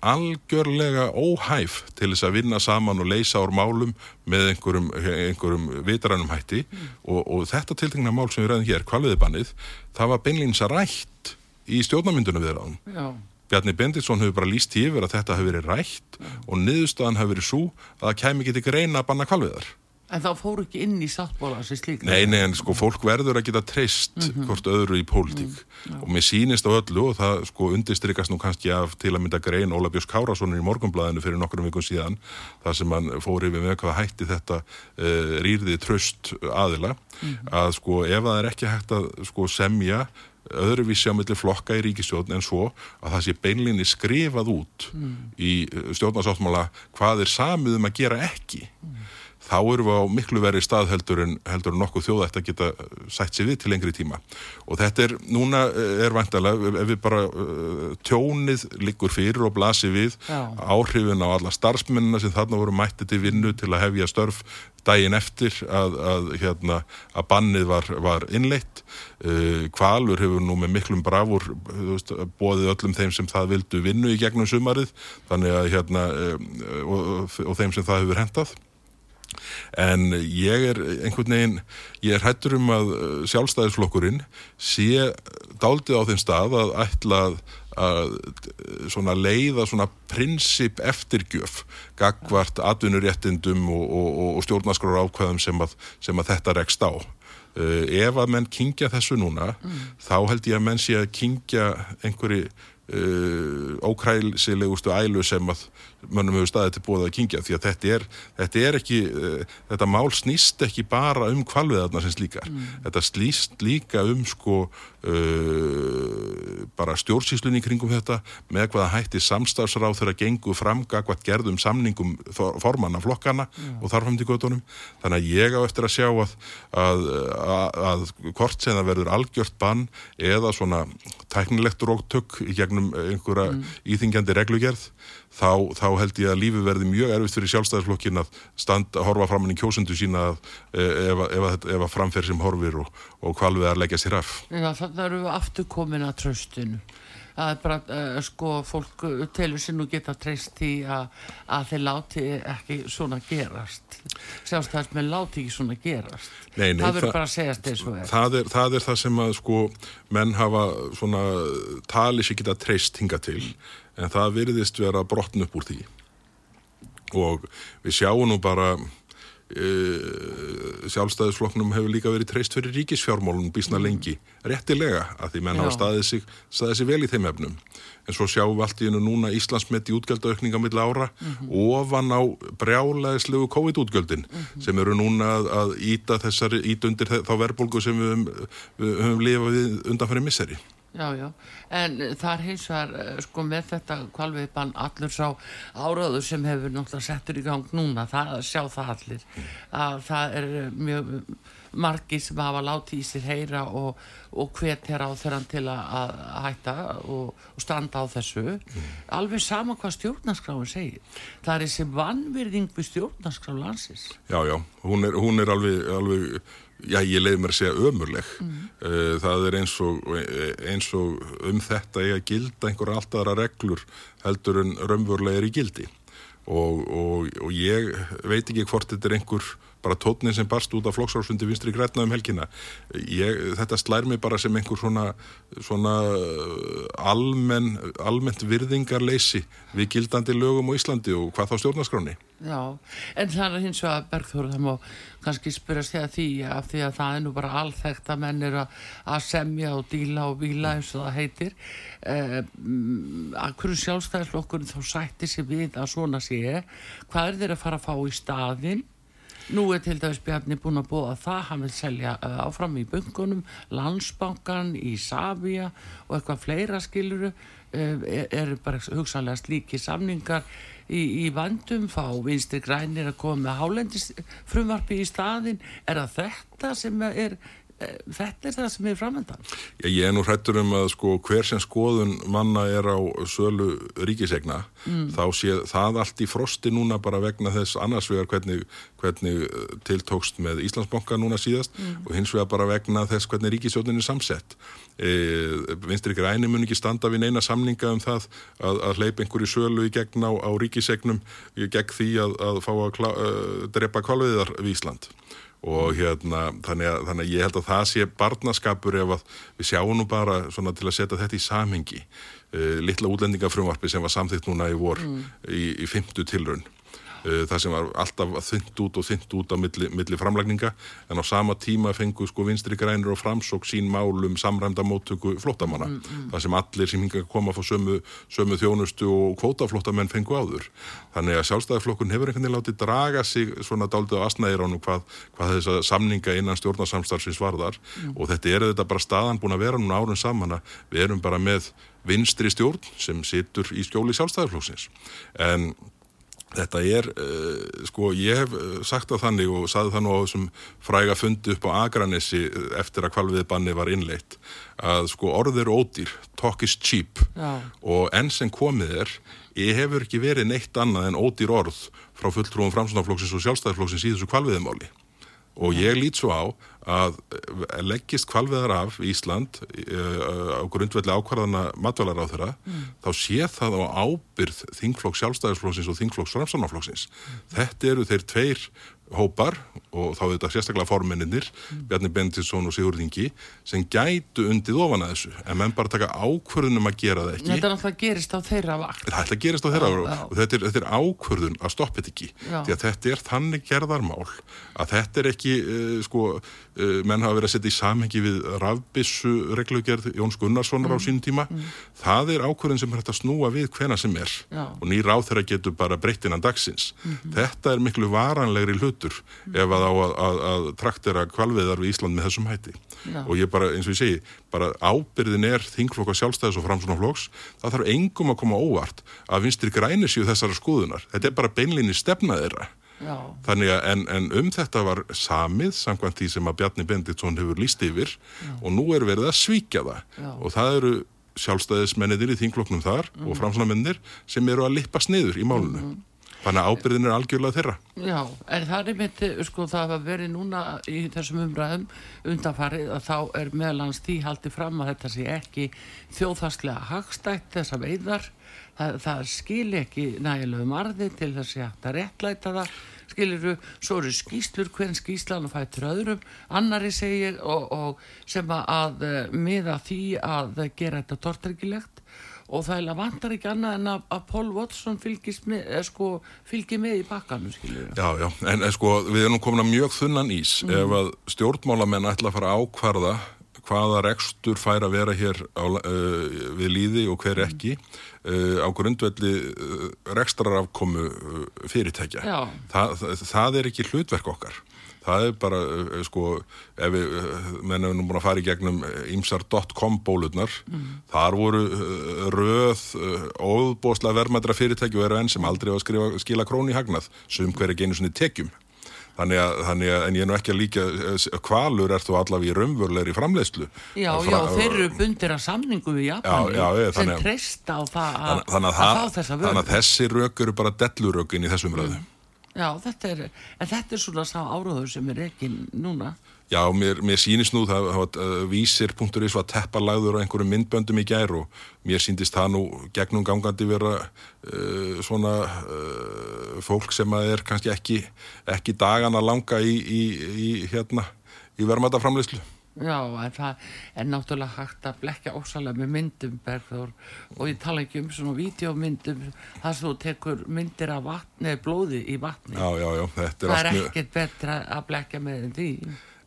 algjörlega óhæf til þess að vinna saman og leysa ár málum með einhverjum, einhverjum vitrænum hætti mm. og, og þetta tiltegna mál sem við ræðum hér, kvalviðbannið, það var beinleins að rætt í stjórnamyndunum við ráðum. Bjarni Benditsson hefur bara líst yfir að þetta hefur verið rætt Já. og niðurstaðan hefur verið svo að það kemi ekki til greina að banna kvalviðar. En þá fóru ekki inn í sáttbóla sem slík? Nei, nei, en sko fólk verður að geta treyst mm -hmm. hvort öðru í pólitík mm -hmm. og mér sínist á öllu og það sko undistrykast nú kannski af til að mynda grein Óla Björns Kárasónur í morgunblæðinu fyrir nokkrum vikum síðan þar sem hann fór yfir með hvað hætti þetta uh, rýrði tröst aðila mm -hmm. að sko ef það er ekki hægt að sko semja öðruvísi á milli flokka í ríkistjórn en svo að það sé beinlinni skrifað út mm. í eh, stjórnarsáttmála hvað er samið um að gera ekki mm þá erum við á miklu verið stað heldur en, heldur en nokkuð þjóða eftir að geta sætt sér við til lengri tíma. Og þetta er, núna eh, er vantilega ef við bara uh, tjónið liggur fyrir og blasir við Já. áhrifin á alla starfsmennina sem þarna voru mættið til vinnu til að hefja störf daginn eftir að, að, hérna, að bannið var, var innleitt. Kvalur hefur nú með miklum bravur veist, bóðið öllum þeim sem það vildu vinnu í gegnum sumarið. Þannig að hérna og, og þeim sem það hefur hendað En ég er einhvern veginn, ég er hættur um að uh, sjálfstæðisflokkurinn sé daldið á þeim stað að ætla að, að svona leiða svona prinsip eftirgjöf gagvart atvinnuréttindum og, og, og stjórnaskrar ákvæðum sem að, sem að þetta rekst á. Uh, ef að menn kingja þessu núna, mm. þá held ég að menn sé að kingja einhverju uh, ókrælsilegustu ælu sem að mönnum hefur staðið til búið að kingja því að þetta er, þetta er ekki uh, þetta mál snýst ekki bara um kvalviðarna sem slíkar, mm. þetta slýst líka um sko uh, bara stjórnsýslunni kringum þetta með hvaða hætti samstafsráð þegar gengur framga hvað gerðum samningum formanna flokkana mm. og gödunum þannig að ég á eftir að sjá að að, að, að hvort sem það verður algjört bann eða svona tæknilegt róttök í gegnum einhverja mm. íþingjandi reglugerð þá, þá held ég að lífi verði mjög erfitt fyrir sjálfstæðisflokkin að standa, horfa fram hann í kjósundu sína e, ef, ef, ef, ef að framferð sem horfir og, og kvalvið að leggja sér af. Já, það eru aftur komin að tröstinu að bara, uh, sko, fólk telur sér nú geta treyst í að, að þeir láti ekki svona gerast. Sjálfstæðis með láti ekki svona gerast. Nei, nei, það verður bara að segjast eins og það er það er það sem að sko menn hafa svona tali sér geta treyst hinga til en það virðist vera brotn upp úr því. Og við sjáum nú bara e, sjálfstæðisflokknum hefur líka verið treyst fyrir ríkisfjármálunum bísna lengi, réttilega að því menn hafa staðið sig, staðið sig vel í þeim efnum. En svo sjáum við allt í hennu núna Íslandsmet í útgjöldaukninga milla ára mm -hmm. ofan á brjálæðislegu COVID-útgjöldin mm -hmm. sem eru núna að, að íta þessari, íta undir þá verðbólgu sem við, við höfum lifað undanfæri misseri Já, já, en það er hins vegar eh, sko með þetta kvalviðbann allur sá áraður sem hefur náttúrulega settur í gang núna, það sjá það allir að það er mjög margi sem hafa látið í sér heyra og, og hvet hér á þeirra til að, hætta og, og standa á þessu. Mm. alveg sama hvað stjórnarskráin segir. Það er þessi vannvirðing við stjórnarskrá landsins. Já, já, hún er, hún er alveg, alveg já ég leiði mér að segja ömurleg mm. Eh, það er eins og, eins og um þetta ég að gilda einhver alltaf aðra reglur heldur en raunverulega er í gildi og, og, og ég veit ekki hvort þetta er einhver bara tótnin sem barst út af flokksársundi vinstri græna um helgina. Ég, þetta slær mig bara sem einhver svona, svona almenn, almennt virðingarleysi við gildandi lögum á Íslandi og hvað þá stjórnaskráni Já, en það er hins vegar Bergþóru, það má kannski spyrja sig að því af því að það er nú bara alþekkt að menn er að semja og díla og vila eins og það heitir. Eh, að hverju sjálfstæðisflokkurinn þá sætti sig við að svona sé? Hvað er þeir að fara að fá í staðinn Nú er til dæmis Bjarni búin að búa að það, hann vil selja uh, áfram í bunkunum, landsbankan, í Savia og eitthvað fleira skiluru, er, er bara hugsanlega slíki samningar í, í vandum, fá vinstri grænir að koma með hálendis frumvarfi í staðin, er það þetta sem er Eh, þetta er það sem er framöndan Ég er nú hrættur um að sko hver sem skoðun manna er á sölu ríkisegna mm. þá sé það allt í frosti núna bara vegna þess annars vegar hvernig, hvernig eh, tiltókst með Íslandsbanka núna síðast mm. og hins vegar bara vegna þess hvernig ríkisjónin er samsett e, vinstri græni mun ekki standa við neina samninga um það að, að hleypa einhverju sölu í gegn á, á ríkisegnum gegn því að, að fá að klá, uh, drepa kvalviðar við Ísland og hérna þannig að, þannig að ég held að það sé barnaskapur ef að við sjáum nú bara svona til að setja þetta í samhengi uh, litla útlendingafrumvarfi sem var samþýtt núna í vor mm. í, í fymtu tilraun það sem var alltaf þynt út og þynt út á milli, milli framlagninga. En á sama tíma fengu sko vinstri grænir og framsók sín málum samræmda móttöku flottamanna mm, mm. það sem allir sem hinga koma fá sömu, sömu þjónustu og kvótaflottamenn fengu áður. Þannig að sjálfstæðarflokkun hefur einhvern veginn látið draga sig svona daldið á asnæðir ánum hvað, hvað þess að samninga innan stjórnarsamstarfsins varðar. Mm. og þetta er þetta bara staðan búin að vera núna árun saman að við erum bara með vinstri stjórn sem situr í skjóli sjálfstæðarflokksins en Þetta er, uh, sko, ég hef eh, sagt það þannig og saði það nú á þessum fræga fundi upp á Akranessi eh, eftir að kvalviðbanni var innleitt að sko orðir ódýr, talk is cheap Já. og enn sem komið er, ég hefur ekki verið neitt annað en ódýr orð frá fulltrúum framsunaflokksins og sjálfstæðarflokksins í þessu kvalviðmáli og ég lít svo á að leggist kvalveðar af Ísland uh, á grundvelli ákvarðana matvalar á þeirra, mm. þá sé það á ábyrð þingflokks sjálfstæðisflokksins og þingflokks framstofnaflokksins. Mm. Þetta eru þeir tveir hópar og þá er þetta sérstaklega formenninir, mm. Bjarni Bendisson og Sigurð Ingi, sem gætu undið ofan að þessu, en menn bara taka ákvörðunum að gera það ekki. Þetta náttúrulega gerist á þeirra vakt. Ætla að gerist á þeirra vakt og þetta er, þetta er ákvörðun að stoppa þetta ekki, já. því að þetta er þannig gerðarmál að þetta er ekki, uh, sko, menn hafa verið að setja í samhengi við rafbissu reglugjörð Jóns Gunnarssonar mm. á sínum tíma, mm. það er ákvörðun sem er hægt að snúa við hvena sem er já. og nýr á þeirra getur bara breytt innan dagsins. -hmm. Þetta er miklu varanlegri hlutur ef að á að, að, að traktera kvalviðar við Ísland með þessum hætti Já. og ég bara, eins og ég segi, bara ábyrðin er þingflokka sjálfstæðis og framsunaflokks það þarf engum að koma óvart að vinstir grænir síu þessara skoðunar þetta er bara beinlinni stefnað þeirra Já. þannig að en, en um þetta var samið samkvæmt því sem að Bjarni Benditsson hefur líst yfir Já. og nú er verið að svíkja það og það eru sjálfstæðismenniðir í þingflokknum þar mm. og framsunamennir sem eru að lippast niður í málunum mm. Þannig að ábyrðin er algjörlega þeirra. Já, en það er mitt, sko, það var verið núna í þessum umræðum undanfarið að þá er meðlans því haldið fram að þetta sé ekki þjóðfastlega hagstætt þessa veiðar. Það, það skil ekki nægilegum arði til þess að þetta réttlæta það. Skiliru, svo eru skýslur, hvern skýslan og fættur öðrum, annari segir og, og sem að miða því að gera þetta tortrygilegt og það vantar ekki annað en að, að Paul Watson með, sko, fylgir með í bakkanu Já, já, en sko við erum komin að mjög þunnan ís mm. ef að stjórnmálamenn ætla að fara að ákvarða hvaða rekstur fær að vera hér á, uh, við líði og hver ekki uh, á grundvelli uh, rekstrarafkomu fyrirtækja. Þa, það, það er ekki hlutverk okkar. Það er bara, sko, ef við mennum nú búin að fara í gegnum ymsar.com bólurnar, mm. þar voru röð óbóslega verðmættra fyrirtæki og eru enn sem aldrei á að skrifa, skila krónu í hagnað. Sem hver er genið svona tekjum. Þannig að, þannig að, en ég er nú ekki að líka, kvalur er þú allavega í raunvörleiri framleiðslu. Já, Fra, já, þeir eru bundir að samningu við Japani já, já, sem treysta á það að, að, að fá þessa vörð. Þannig að þessi rök eru bara dellurökin í þessum röðu. Mm. Já, þetta er, en þetta er svona sá áráður sem er ekki núna. Já, mér, mér sýnist nú það að uh, vísir.is var teppalagður á einhverjum myndböndum í gær og mér síndist það nú gegnum gangandi vera uh, svona uh, fólk sem að er kannski ekki, ekki dagana langa í, í, í, hérna, í vermaðaframleyslu. Já, en það er náttúrulega hægt að blekja ósalega með myndum Berður, og ég tala ekki um svona videómyndum þar sem þú tekur myndir af vatni, blóði í vatni já, já, já, er það er ekkert mjög... betra að blekja með því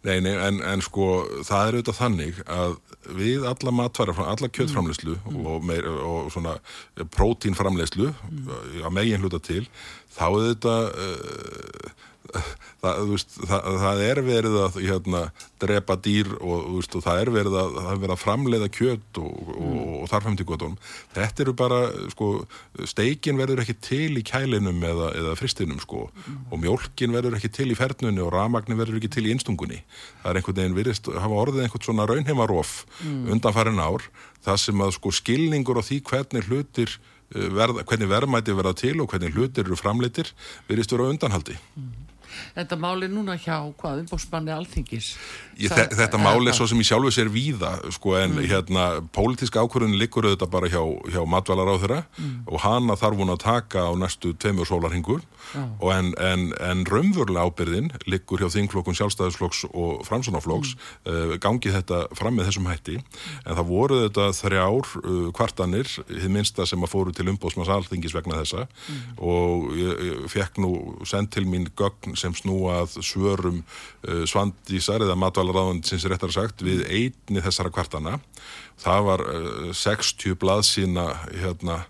Nei, nei, en, en sko það er auðvitað þannig að við alla matværa, alla kjöttframleyslu mm. og, meir, og svona prótínframleyslu mm. að megin hluta til þá auðvitað uh, það, veist, það, það er verið að hérna, drepa dýr og, veist, og það er verið að, að, verið að framleiða kjött og, mm. og, og gotum þetta eru bara, sko steikin verður ekki til í kælinum eða, eða fristinum, sko mm. og mjölkin verður ekki til í fernunni og ramagnin verður ekki til í einstungunni það er einhvern veginn virðist, hafa orðið einhvern svona raunheimarof mm. undan farin ár það sem að sko skilningur og því hvernig hlutir eh, verða, hvernig verðmæti verða til og hvernig hlutir eru framleitir virðist vera undanhaldi mm þetta máli núna hjá hvað umbósmanni alþingis Ég, Þa, þetta máli er svo sem ég sjálfu sér víða sko en mm. hérna pólitíska ákvörðun likur auðvitað bara hjá, hjá matvælar á þeirra mm. og hana þarf hún að taka á næstu tveimur sólarhingur mm. en, en, en raunvörlega ábyrðin likur hjá þingflokkun sjálfstæðisflokks og framsunaflokks uh, gangi þetta fram með þessum hætti en það voru þetta þrjár uh, kvartanir, þið minsta sem að fóru til umbósmanns alþingis vegna þessa mm. og ég, ég fekk nú send til mín gögn sem snúa að svörum uh, svandísar eða matvælaráðan réttar sagt við einni þessara kvartana það var uh, 60 blaðsína hérna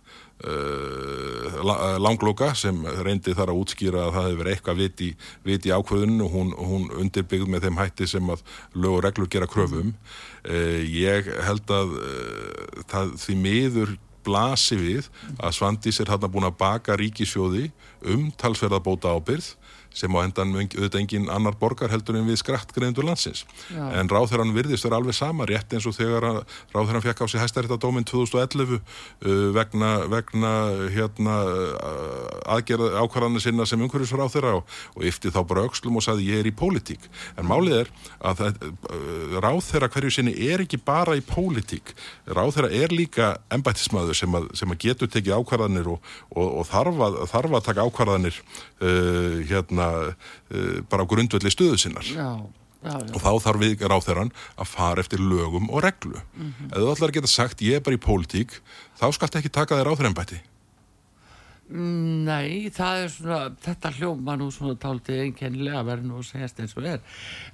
uh, langlóka sem reyndi þar að útskýra að það hefur verið eitthvað viti, viti ákvöðun og hún, hún undirbyggð með þeim hætti sem að lög og reglur gera kröfum uh, ég held að uh, það því miður blasi við að Svandís er hann að búin að baka ríkisjóði um talsverðabóta ábyrð sem á endan auðvitað engin annar borgar heldur en við skrattgreindur landsins. Já. En ráþæran virðist er alveg sama rétt eins og þegar ráþæran fekk á sig hæstaréttadóminn 2011 uh, vegna, vegna hérna, uh, aðgerða ákvarðanir sinna sem umhverjusráþæra og, og yfti þá bara aukslum og saði ég er í pólitík. En málið er að uh, ráþæra hverju sinni er ekki bara í pólitík. Ráþæra er líka embættismæður sem, sem að getur tekið ákvarðanir og, og, og þarf, að, þarf að taka ákvarðanir uh, hérna hérna uh, bara á grundvelli stöðu sinnar. Já, já, já. Og þá þarf við ráþeran að fara eftir lögum og reglu. Mhm. Ef þú ætlar að geta sagt ég er bara í pólitík, þá skalt ekki taka þér ráþeranbætti. Nei, það er svona, þetta hljóma nú svona táltið einkennilega að vera nú að segjast eins og er.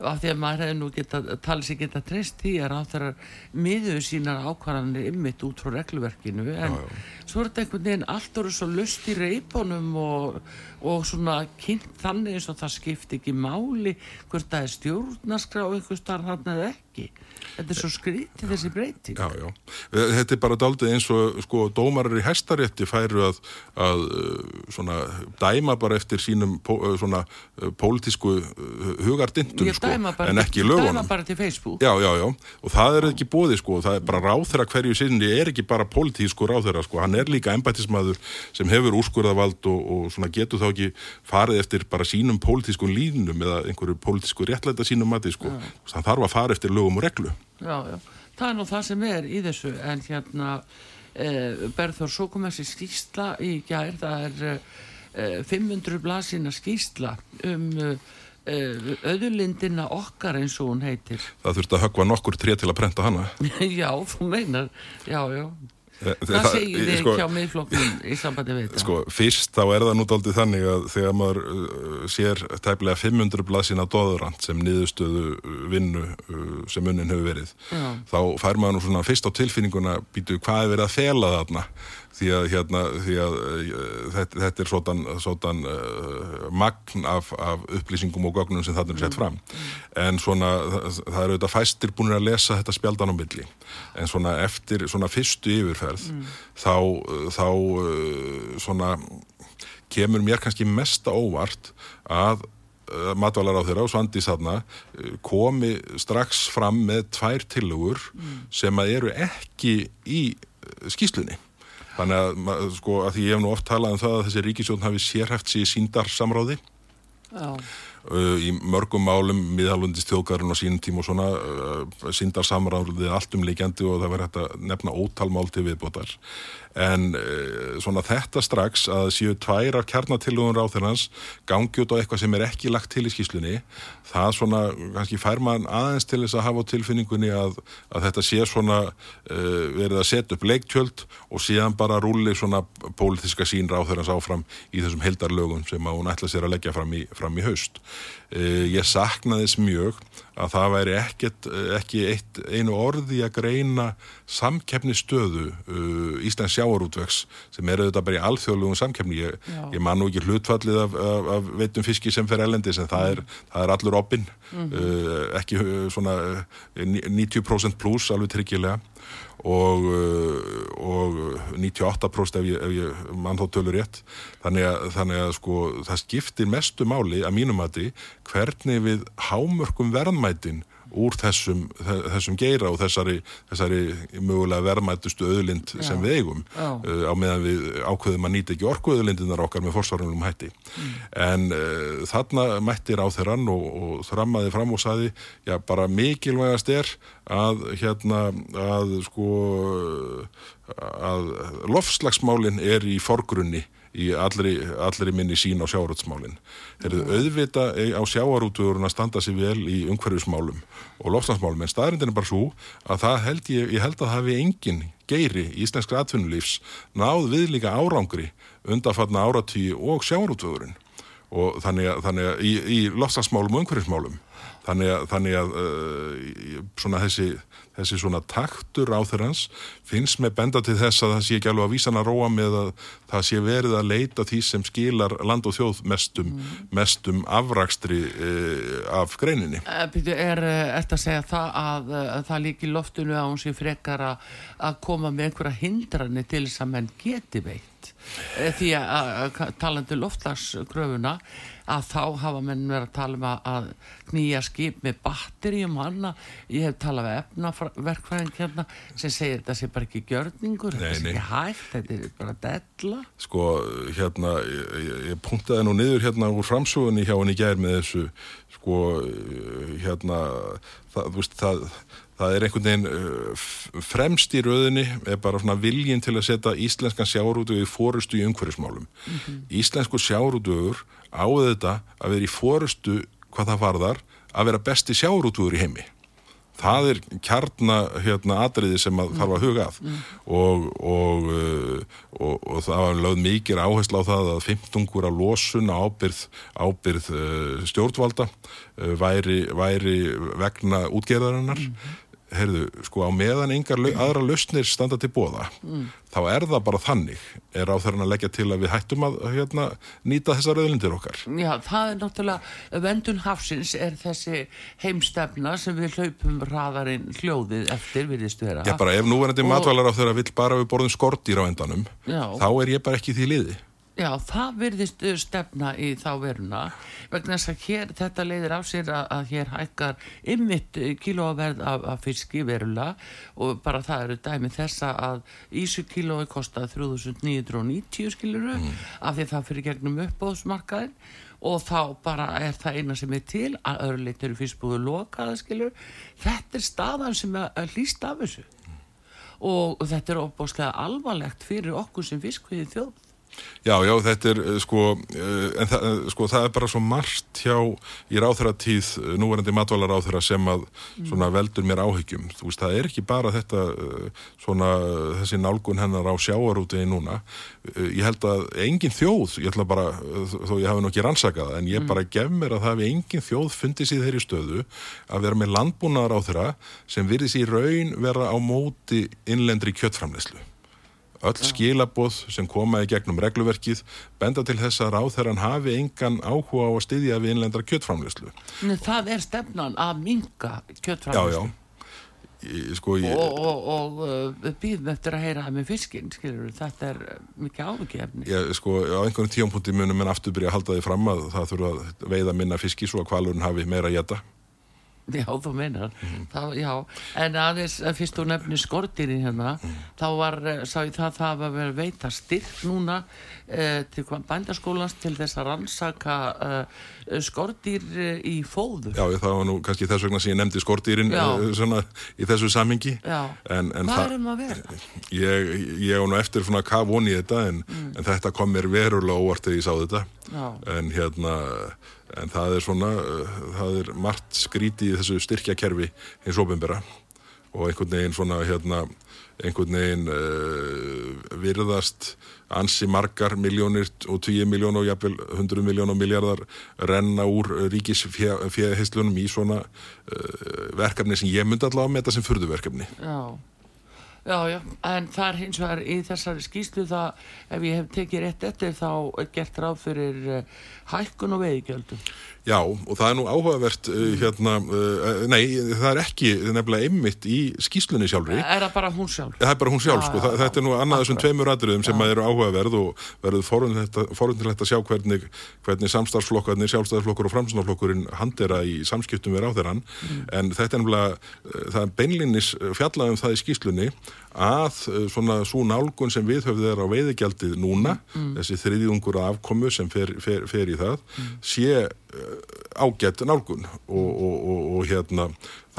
Af því að maður hefði nú geta, talið sér geta treyst því að ráþæra miður sínar ákvarðanir ymmit út frá regluverkinu. En Já, já. svo er þetta einhvern veginn allt orðið svo löst í reipunum og, og svona kynnt þannig eins og það skipti ekki máli hvort það er stjórnarskrá einhvers staðar hann eða ekki. Þetta er svo skrítið þessi breyting. Já, já. Þetta er bara daldið eins og sko dómarar í hæstarétti færu að, að uh, svona dæma bara eftir sínum uh, svona uh, pólitísku hugardindum Ég sko, bara, en ekki lögunum. dæma bara til Facebook. Já, já, já, og það er ekki bóði sko, það er bara ráþeira hverju sinni er ekki bara pólitísku ráþeira sko, hann er líka embættismæður sem hefur úrskurðavald og, og svona getur þá ekki farið eftir bara sínum pólitískun línum eða einhverju pólitísku réttlæta sínum mati sko, hann þarf að fara eftir lögum og reglu. Já, já, það er nú það sem er í þessu en hérna eh, Berður, þessi skýsla í gær, það er eh, 500 blasina skýsla um eh, öðulindina okkar eins og hún heitir. Það þurfti að höggva nokkur tré til að prenta hana. Já, þú meinar. Já, já, Eh, það segir þið sko, hjá miðflokkin í sambandi við þetta Sko, fyrst þá er það nú daldið þannig að þegar maður uh, sér tæplega 500 blaðsina dóðurant sem niðurstöðu uh, vinnu uh, sem unnin hefur verið, Já. þá fær maður svona fyrst á tilfinninguna býtu hvað er verið að fela þarna því að, hérna, því að uh, þetta, þetta er svotan, svotan uh, magn af, af upplýsingum og gögnum sem þarna er sett fram. En svona það, eru auðvitað fæstir búin að lesa þetta spjaldan á milli. En svona eftir svona fyrstu yfirferð þá, þá uh, svona kemur mér kannski mesta óvart að matvalar á þeirra og Svandi þarna komi strax fram með tvær tillögur sem að eru ekki í skýslunni. Þannig að, sko, að því ég hef nú oft talað um það að þessi ríkisjóðn hafi sérhæft sér í síndarsamráði Já, uh, í mörgum málum miðalundis þjóðgarinn á sínum tím og svona uh, síndar samráðið allt um leikjandi og það verður hægt að nefna ótal mál til viðbótar en uh, svona þetta strax að séu tvær af kjarnatillugun ráþirans gangi út á eitthvað sem er ekki lagt til í skýslunni það svona kannski fær mann aðeins til þess að hafa á tilfinningunni að, að þetta sé svona uh, verið að setja upp leiktjöld og síðan bara rúli svona pólitíska sín ráþirans áfram í þessum heldarlögum sem að hún ætla sér að leggja fram í, fram í haust. Uh, ég sakna þess mjög að það væri ekkert, eh, ekki eitt, einu orði að greina samkeppni stöðu uh, Íslands sjáarútvegs sem er auðvitað bara í alþjóðlugum samkeppni. Ég, ég man nú ekki hlutfallið af, af, af veitum fiski sem fer elendis en það er, það er allur opinn, uh, ekki uh, svona uh, 90% pluss alveg tryggilega og, uh, og 98% ef ég, ef ég mann þó tölur rétt. Þannig að, þannig að sko það skiptir mestu máli að mínum mati hvernig við hámörkum verðmætin úr þessum, þe- þessum geira og þessari, þessari mögulega verðmætustu öðlind Já. sem við eigum uh, á meðan við ákveðum að nýta ekki orkuöðlindinar okkar með forsvarunum hætti. En uh, þarna mættir á þeirrann og, og þrammaði fram og saði já bara mikilvægast er að hérna að sko að lofslagsmálin er í forgrunni í allri, allri minni sín á sjávarútsmálin. Þeir eru auðvita á sjávarútvörun að standa sér vel í umhverfismálum og lofslagsmálum en staðrindin er bara svo að það held ég, ég held að hafi engin geiri í íslenskra atvinnulífs náð við líka árangri undanfarna áratí og sjávarútvörun og þannig að, þannig að í, í lofslagsmálum og umhverfismálum þannig að, þannig að uh, svona þessi, þessi svona taktur á þeirrans finnst með benda til þess að það sé ekki alveg að vísan að róa með að það sé verið að leita því sem skilar land og þjóð mestum, mestum afrakstri uh, af greininni. Eh, Býtu, er þetta að segja það að, að það líki loftinu að hún sé frekar að, koma með einhverja hindrani til þess að menn geti veitt því að, talandi loftlagsgröfuna að þá hafa menn verið að tala um að, knýja skip með batterjum annað, ég hef talað við efnaverkfræðing hérna sem segir þetta sé bara ekki gjörningur, Nei, þetta sé ekki hægt þetta er bara della. Sko, hérna, ég, ég- punktaði nú niður hérna úr framsugunni hjá henni gær með þessu, sko, hérna, það, þú veist, það, það er einhvern veginn uh, fremst í röðinni er bara svona viljinn til að setja íslenskan sjáurútu í fórustu í umhverfismálum. Íslensku sjáurútuður áður þetta að vera í forustu hvað það varðar að vera besti sjáurútúður í heimi. Það er kjarna hérna, atriði sem að þarf að huga að. Mm. og, og, uh, og, og það var lögð mikið áherslu á það að 15 að losun ábyrð, ábyrð uh, stjórnvalda væri, væri vegna útgerðarinnar. Mm -hmm heyrðu, sko á meðan engar aðra lausnir standa til bóða mm. þá er það bara þannig er á þeirra að leggja til að við hættum að hérna, nýta þessar öðlindir okkar Já, það er náttúrulega vendun hafsins er þessi heimstefna sem við hlaupum raðarinn hljóðið eftir, viðist vera Já, bara ef núverandi og... matvalar á þeirra vill bara við borðum skortýr á endanum Já. þá er ég bara ekki því liði Já, það virðist uh, stefna í þá veruna vegna þess að hér, þetta leiðir á sér að, að hér hækkar ymmit uh, kílóverð af, af fiski verulega og bara það eru dæmi þessa að ísu kílói kostað 3990 skiluru mm. af því það fyrir gegnum uppbóðsmarkaðin og þá bara er það eina sem er til að öðrulegt eru fiskbúðu lokaða skilur þetta er staðan sem er hlýst af þessu mm. og þetta er óbúslega alvarlegt fyrir okkur sem fiskviði þjóð Já, já, þetta er eh, sko, eh, en það, eh, sko, það er bara svo margt hjá í ráþratíð, núverandi matvalar ráþra sem að svona veldur mér áhyggjum. Þú veist, það er ekki bara þetta svona þessi nálgun hennar á sjáarútiði núna. Ég held að engin þjóð, ég ætla bara, þó ég hafi nokkið rannsakað, en ég mm. bara gef mér að það hefði engin þjóð fundið sér þeirri stöðu að vera með landbúnaðar á þeirra sem virðis í raun vera á móti innlendri kjöttframleyslu. Öll skilaboð sem komaði gegnum regluverkið benda til þess að ráþæran hafi engan áhuga á að styðja við innlendra kjöttframleyslu. Það er stefnan að minga kjöttframleyslu. Já, já. Ég, sko, ég... Og, og, og uh, býðum eftir að heyra það með fiskinn, skilur, þetta er mikið ávikefni. Já, sko, á einhvern tíumpunkti munum en aftur byrja að halda því fram að það þurfa að veiða minna fiski svo að kvalurinn hafi meira að geta. Já, þú meinar, mm. þá, já, en aðeins eh, fyrst þú nefnir skortýrin hérna, mm. þá var, eh, sá ég það, það var verið veita styrk núna eh, til bændaskólans til þess að rannsaka eh, skortýr eh, í fóður. Já, það var nú kannski þess vegna sem ég nefndi skortýrin eh, svona í þessu samingi. Já, en, en hvað er um að vera? Ég, ég á nú eftir svona hvað voni þetta, en, mm. en þetta kom mér verulega óvart þegar ég sá þetta, já. en hérna en það er svona, uh, það er margt skríti í þessu styrkjakerfi hins ofinbera og einhvern veginn svona hérna, einhvern veginn uh, virðast ansi margar miljónir og 10 miljón og jafnvel 100 miljón og miljardar renna úr ríkis fjöðheislunum í svona uh, verkefni sem ég myndi allavega með þetta sem fyrduverkefni. Já. Já, já, en það er hins vegar í þessari skýslu það, ef ég hef tekið rétt eftir þá er gert ráð fyrir uh, hækkun og veiðgjöldum. Já, og það er nú áhugavert uh, hérna, uh, nei, það er ekki nefnilega einmitt í skýslunni sjálfri. Er það bara hún sjálf? Það er bara hún sjálf, já, sko, já, þetta er nú annað þessum tveimur aðriðum sem eru áhugaverð og verður forundilegt að sjá hvernig, hvernig samstarfsflokkarnir, sjálfstæðarflokkur og framsunarflokkurinn handera í samskiptum við ráþerann, mm. en þetta er nefnilega, það er beinlinnis fjallað um það í skýslunni að eh, svona svo nálgun sem við höfum þeirra á veiðigjaldið núna, mm. þessi þriðjungur afkomu sem fer, fer, fer í það, mm. sé uh, ágætt nálgun og, og, og, og hérna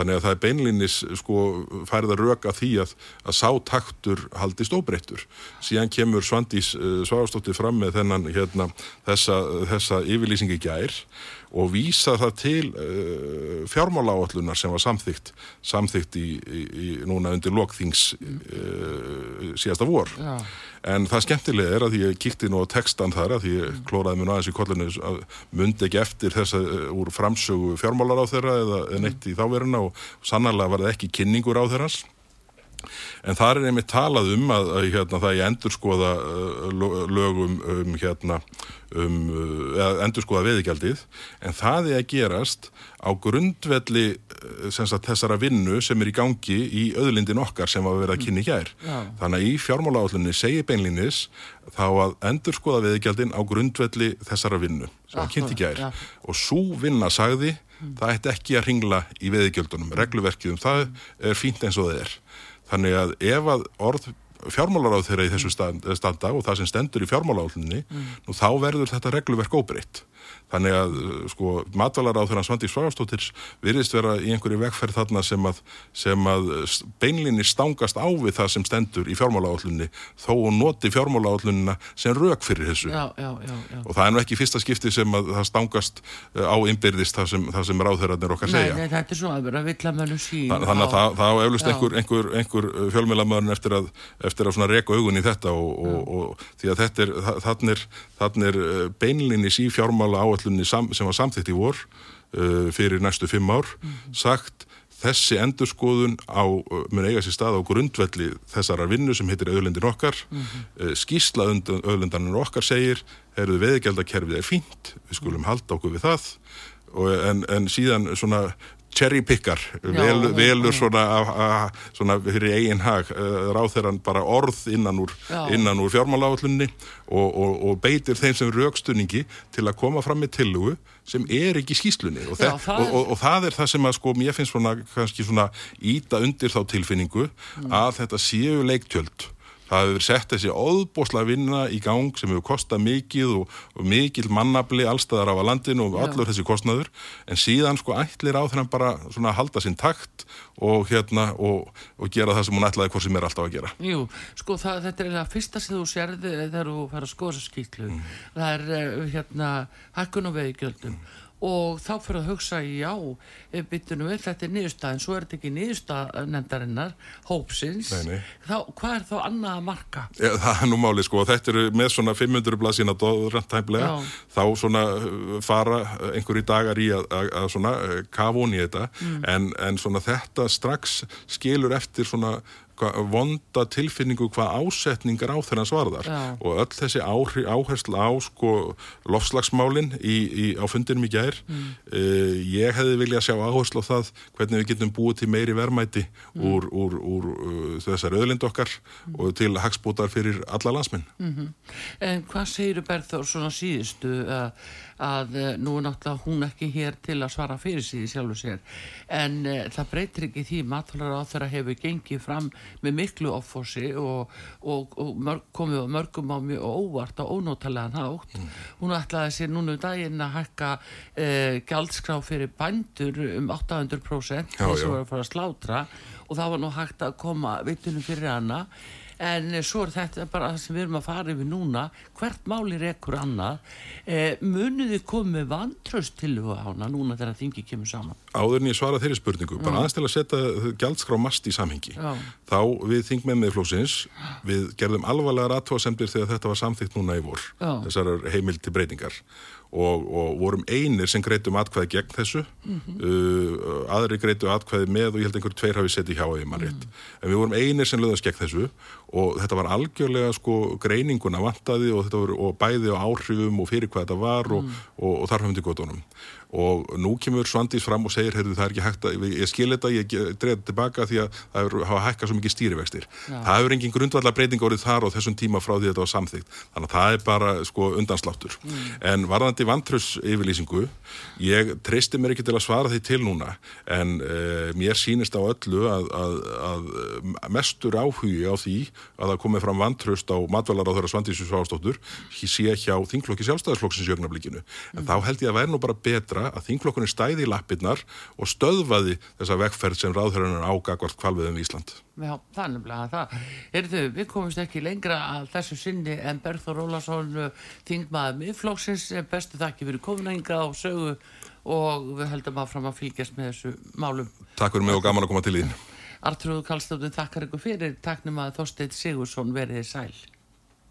þannig að það er beinlinnis sko færða röka því að, að sátaktur haldist óbreyttur. Síðan kemur Svandís uh, Sváastóttir fram með þennan hérna þessa, þessa yfirlýsingi gær og vísa það til uh, fjármála áallunar sem var samþygt samþygt í, í, í núna undir lokþings uh, síðasta vor Já. en það skemmtilega er að ég kíkti nú á textan þar að ég klóraði mér aðeins í kollinu að mundi ekki eftir þess að uh, úr framsögu fjármálar á þeirra eða neitt í þáveruna og sannarlega var það ekki kynningur á þeirras En það er einmitt talað um að, að hérna, það er endur skoða uh, lögum um, hérna, um uh, endur skoða veðigjaldið en það er að gerast á grundvelli uh, sagt, þessara vinnu sem er í gangi í öðlindin okkar sem var verið að kynni hér. Mm. Þannig að í fjármálaállunni segir beinlinis þá að endur skoða veðigjaldin á grundvelli þessara vinnu sem var kynnt í hér ja. og svo vinna sagði mm. það ætti ekki að ringla í veðigjaldunum. Regluverkið um það er fínt eins og það er. Þannig að ef að orð fjármálaráð þeirra í þessu standa og það sem stendur í fjármálaráðunni, mm. þá verður þetta regluverk óbreytt. Þannig að sko matvalar á þeirra Svandi Svagastóttir virðist vera í einhverju vegferð þarna sem að, sem að beinlinni stangast á við það sem stendur í fjármálaállunni þó og noti fjármálaállunina sem rauk fyrir þessu. Já, já, já, og það er nú ekki fyrsta skipti sem að það stangast eh, á innbyrðist það sem, sem ráðherrarnir okkar segja. Nei, nei, þetta er svo að vera villamölu sín. Þann, þannig að það, það eflust einhver, einhver, einhver fjölmjölamöðun eftir að, eftir að reka augun í þetta og, og, og því að þetta er, þannig er, er eh, beinlinni sí fjármála áallunni sem var samþitt í vor uh, fyrir næstu fimm ár mm -hmm. sagt þessi endurskoðun á, uh, mun eiga sér stað á grundvelli þessara vinnu sem heitir auðlendin okkar mm -hmm. uh, skísla auðlendanir okkar segir eruðu veðigeldakerfið er fínt við skulum halda okkur við það en, en síðan svona cherry pickar, vel, velur svona, a, a, svona fyrir eigin hag uh, ráð þeirra bara orð innan úr, úr fjármáláallunni og, og, og beitir þeim sem raukstunningi til að koma fram með tillugu sem er ekki skýslunni og, Já, það er... og það er það sem að sko mér finnst svona kannski svona íta undir þá tilfinningu mm. að þetta séu leiktjöld Það hefur sett þessi óðbosla vinna í gang sem hefur kostað mikið og, og mikil mannabli allstaðar á að landinu og allur Já. þessi kostnaður en síðan sko ætlir á þennan bara svona að halda sinn takt og hérna og, og gera það sem hún ætlaði hvort sem er alltaf að gera. Jú, sko það, þetta er það fyrsta sem þú sérði þegar þú fær að skoða skýtlu. Mm. Það er eh, hérna hækkun og veðigjöldum. Mm og þá fyrir að hugsa já, byttunum við, þetta er niðurstað en svo er þetta ekki niðurstað nefndarinnar hópsins, nei, nei. Þá, hvað er þá annað að marka? Ja, það er nú máli sko, þetta eru með svona 500 blaðsina dóðrandtæmlega, þá svona uh, fara einhverju dagar í að, að, að svona uh, kafa hún í þetta mm. en, en svona þetta strax skilur eftir svona vonda tilfinningu hvað ásetningar á þeirra svarðar Já. og öll þessi áherslu á sko lofslagsmálinn á fundinum í gær mm. uh, ég hefði viljað sjá áherslu á það hvernig við getum búið til meiri vermæti mm. úr, úr, úr uh, þessar öðlind okkar mm. og til hagsbútar fyrir alla landsminn -hmm. En hvað segir Berður svona síðustu að að uh, nú er náttúrulega hún ekki hér til að svara fyrir síði sjálfur sér. En uh, það breytir ekki því matvalar á þeirra hefur gengið fram með miklu offósi og, og, og mörg, komið mörgum á mjög óvart og ónótalega nátt mm. hún ætlaði sér núna um daginn að hækka uh, gjaldskrá fyrir bændur um 800% þess að það var að fara að slátra. Og það var nú hægt að koma vittunum fyrir hana en svo er þetta bara það sem við erum að fara yfir núna. Hvert máli er ekkur annað? Eh, muniði komið vantraust til hana núna þegar þingi kemur saman? Áður en ég svara þeirri spurningu bara aðeins til að setja gjaldskrá mast í samhengi. Já. þá við þingmenn með flósins við gerðum alvarlega ratvásendir þegar þetta var samþygt núna í vor Já. þessar heimildi breytingar og, og vorum einir sem greitum atkvæði gegn þessu mm -hmm. uh, aðri greitu atkvæði með og ég held einhver tveir hafi settið hjá ég maður rétt mm -hmm. en við vorum einir sem löðast gegn þessu og þetta var algjörlega sko greininguna vantaði og, var, og bæði á áhrifum og fyrir hvað þetta var mm -hmm. og, og þarfum til gotunum og nú kemur Svandís fram og segir heyrðu það er ekki hægt að, ég skil þetta ég þetta tilbaka því að það er, hafa hækkað svo mikið stýrivextir, Já. það hefur engin grundvallar breyting orðið þar og þessum tíma frá því þetta var samþygt þannig að það er bara sko undansláttur. Mm. en varðandi vantröss yfirlýsingu ég treysti mér ekki til að svara því til núna en uh, mér sínist á öllu að, að, að mestur áhugi á því að það komið fram vantröst á matvalar á þeirra Svandísu Svástóttur sé hjá þingflokki sjálfstæðisflokksins ég að þingflokkurinn stæði í lappirnar og stöðvaði þessa vegferð sem ráðhörðunar ágagvart kvalviðum í Ísland. Já, það er nefnilega það. Erðu, við komumst ekki lengra að þessu sinni en Berður Ólason þingmaður miðflokksins bestu þakki fyrir kominænga á sögu og við heldum að fram að fylgjast með þessu málum. Takk fyrir mig og gaman að koma til í þín. Artrúðu Kallstóttin þakkar ykkur fyrir taknum að Þorsteit Sigursson veriði sæl.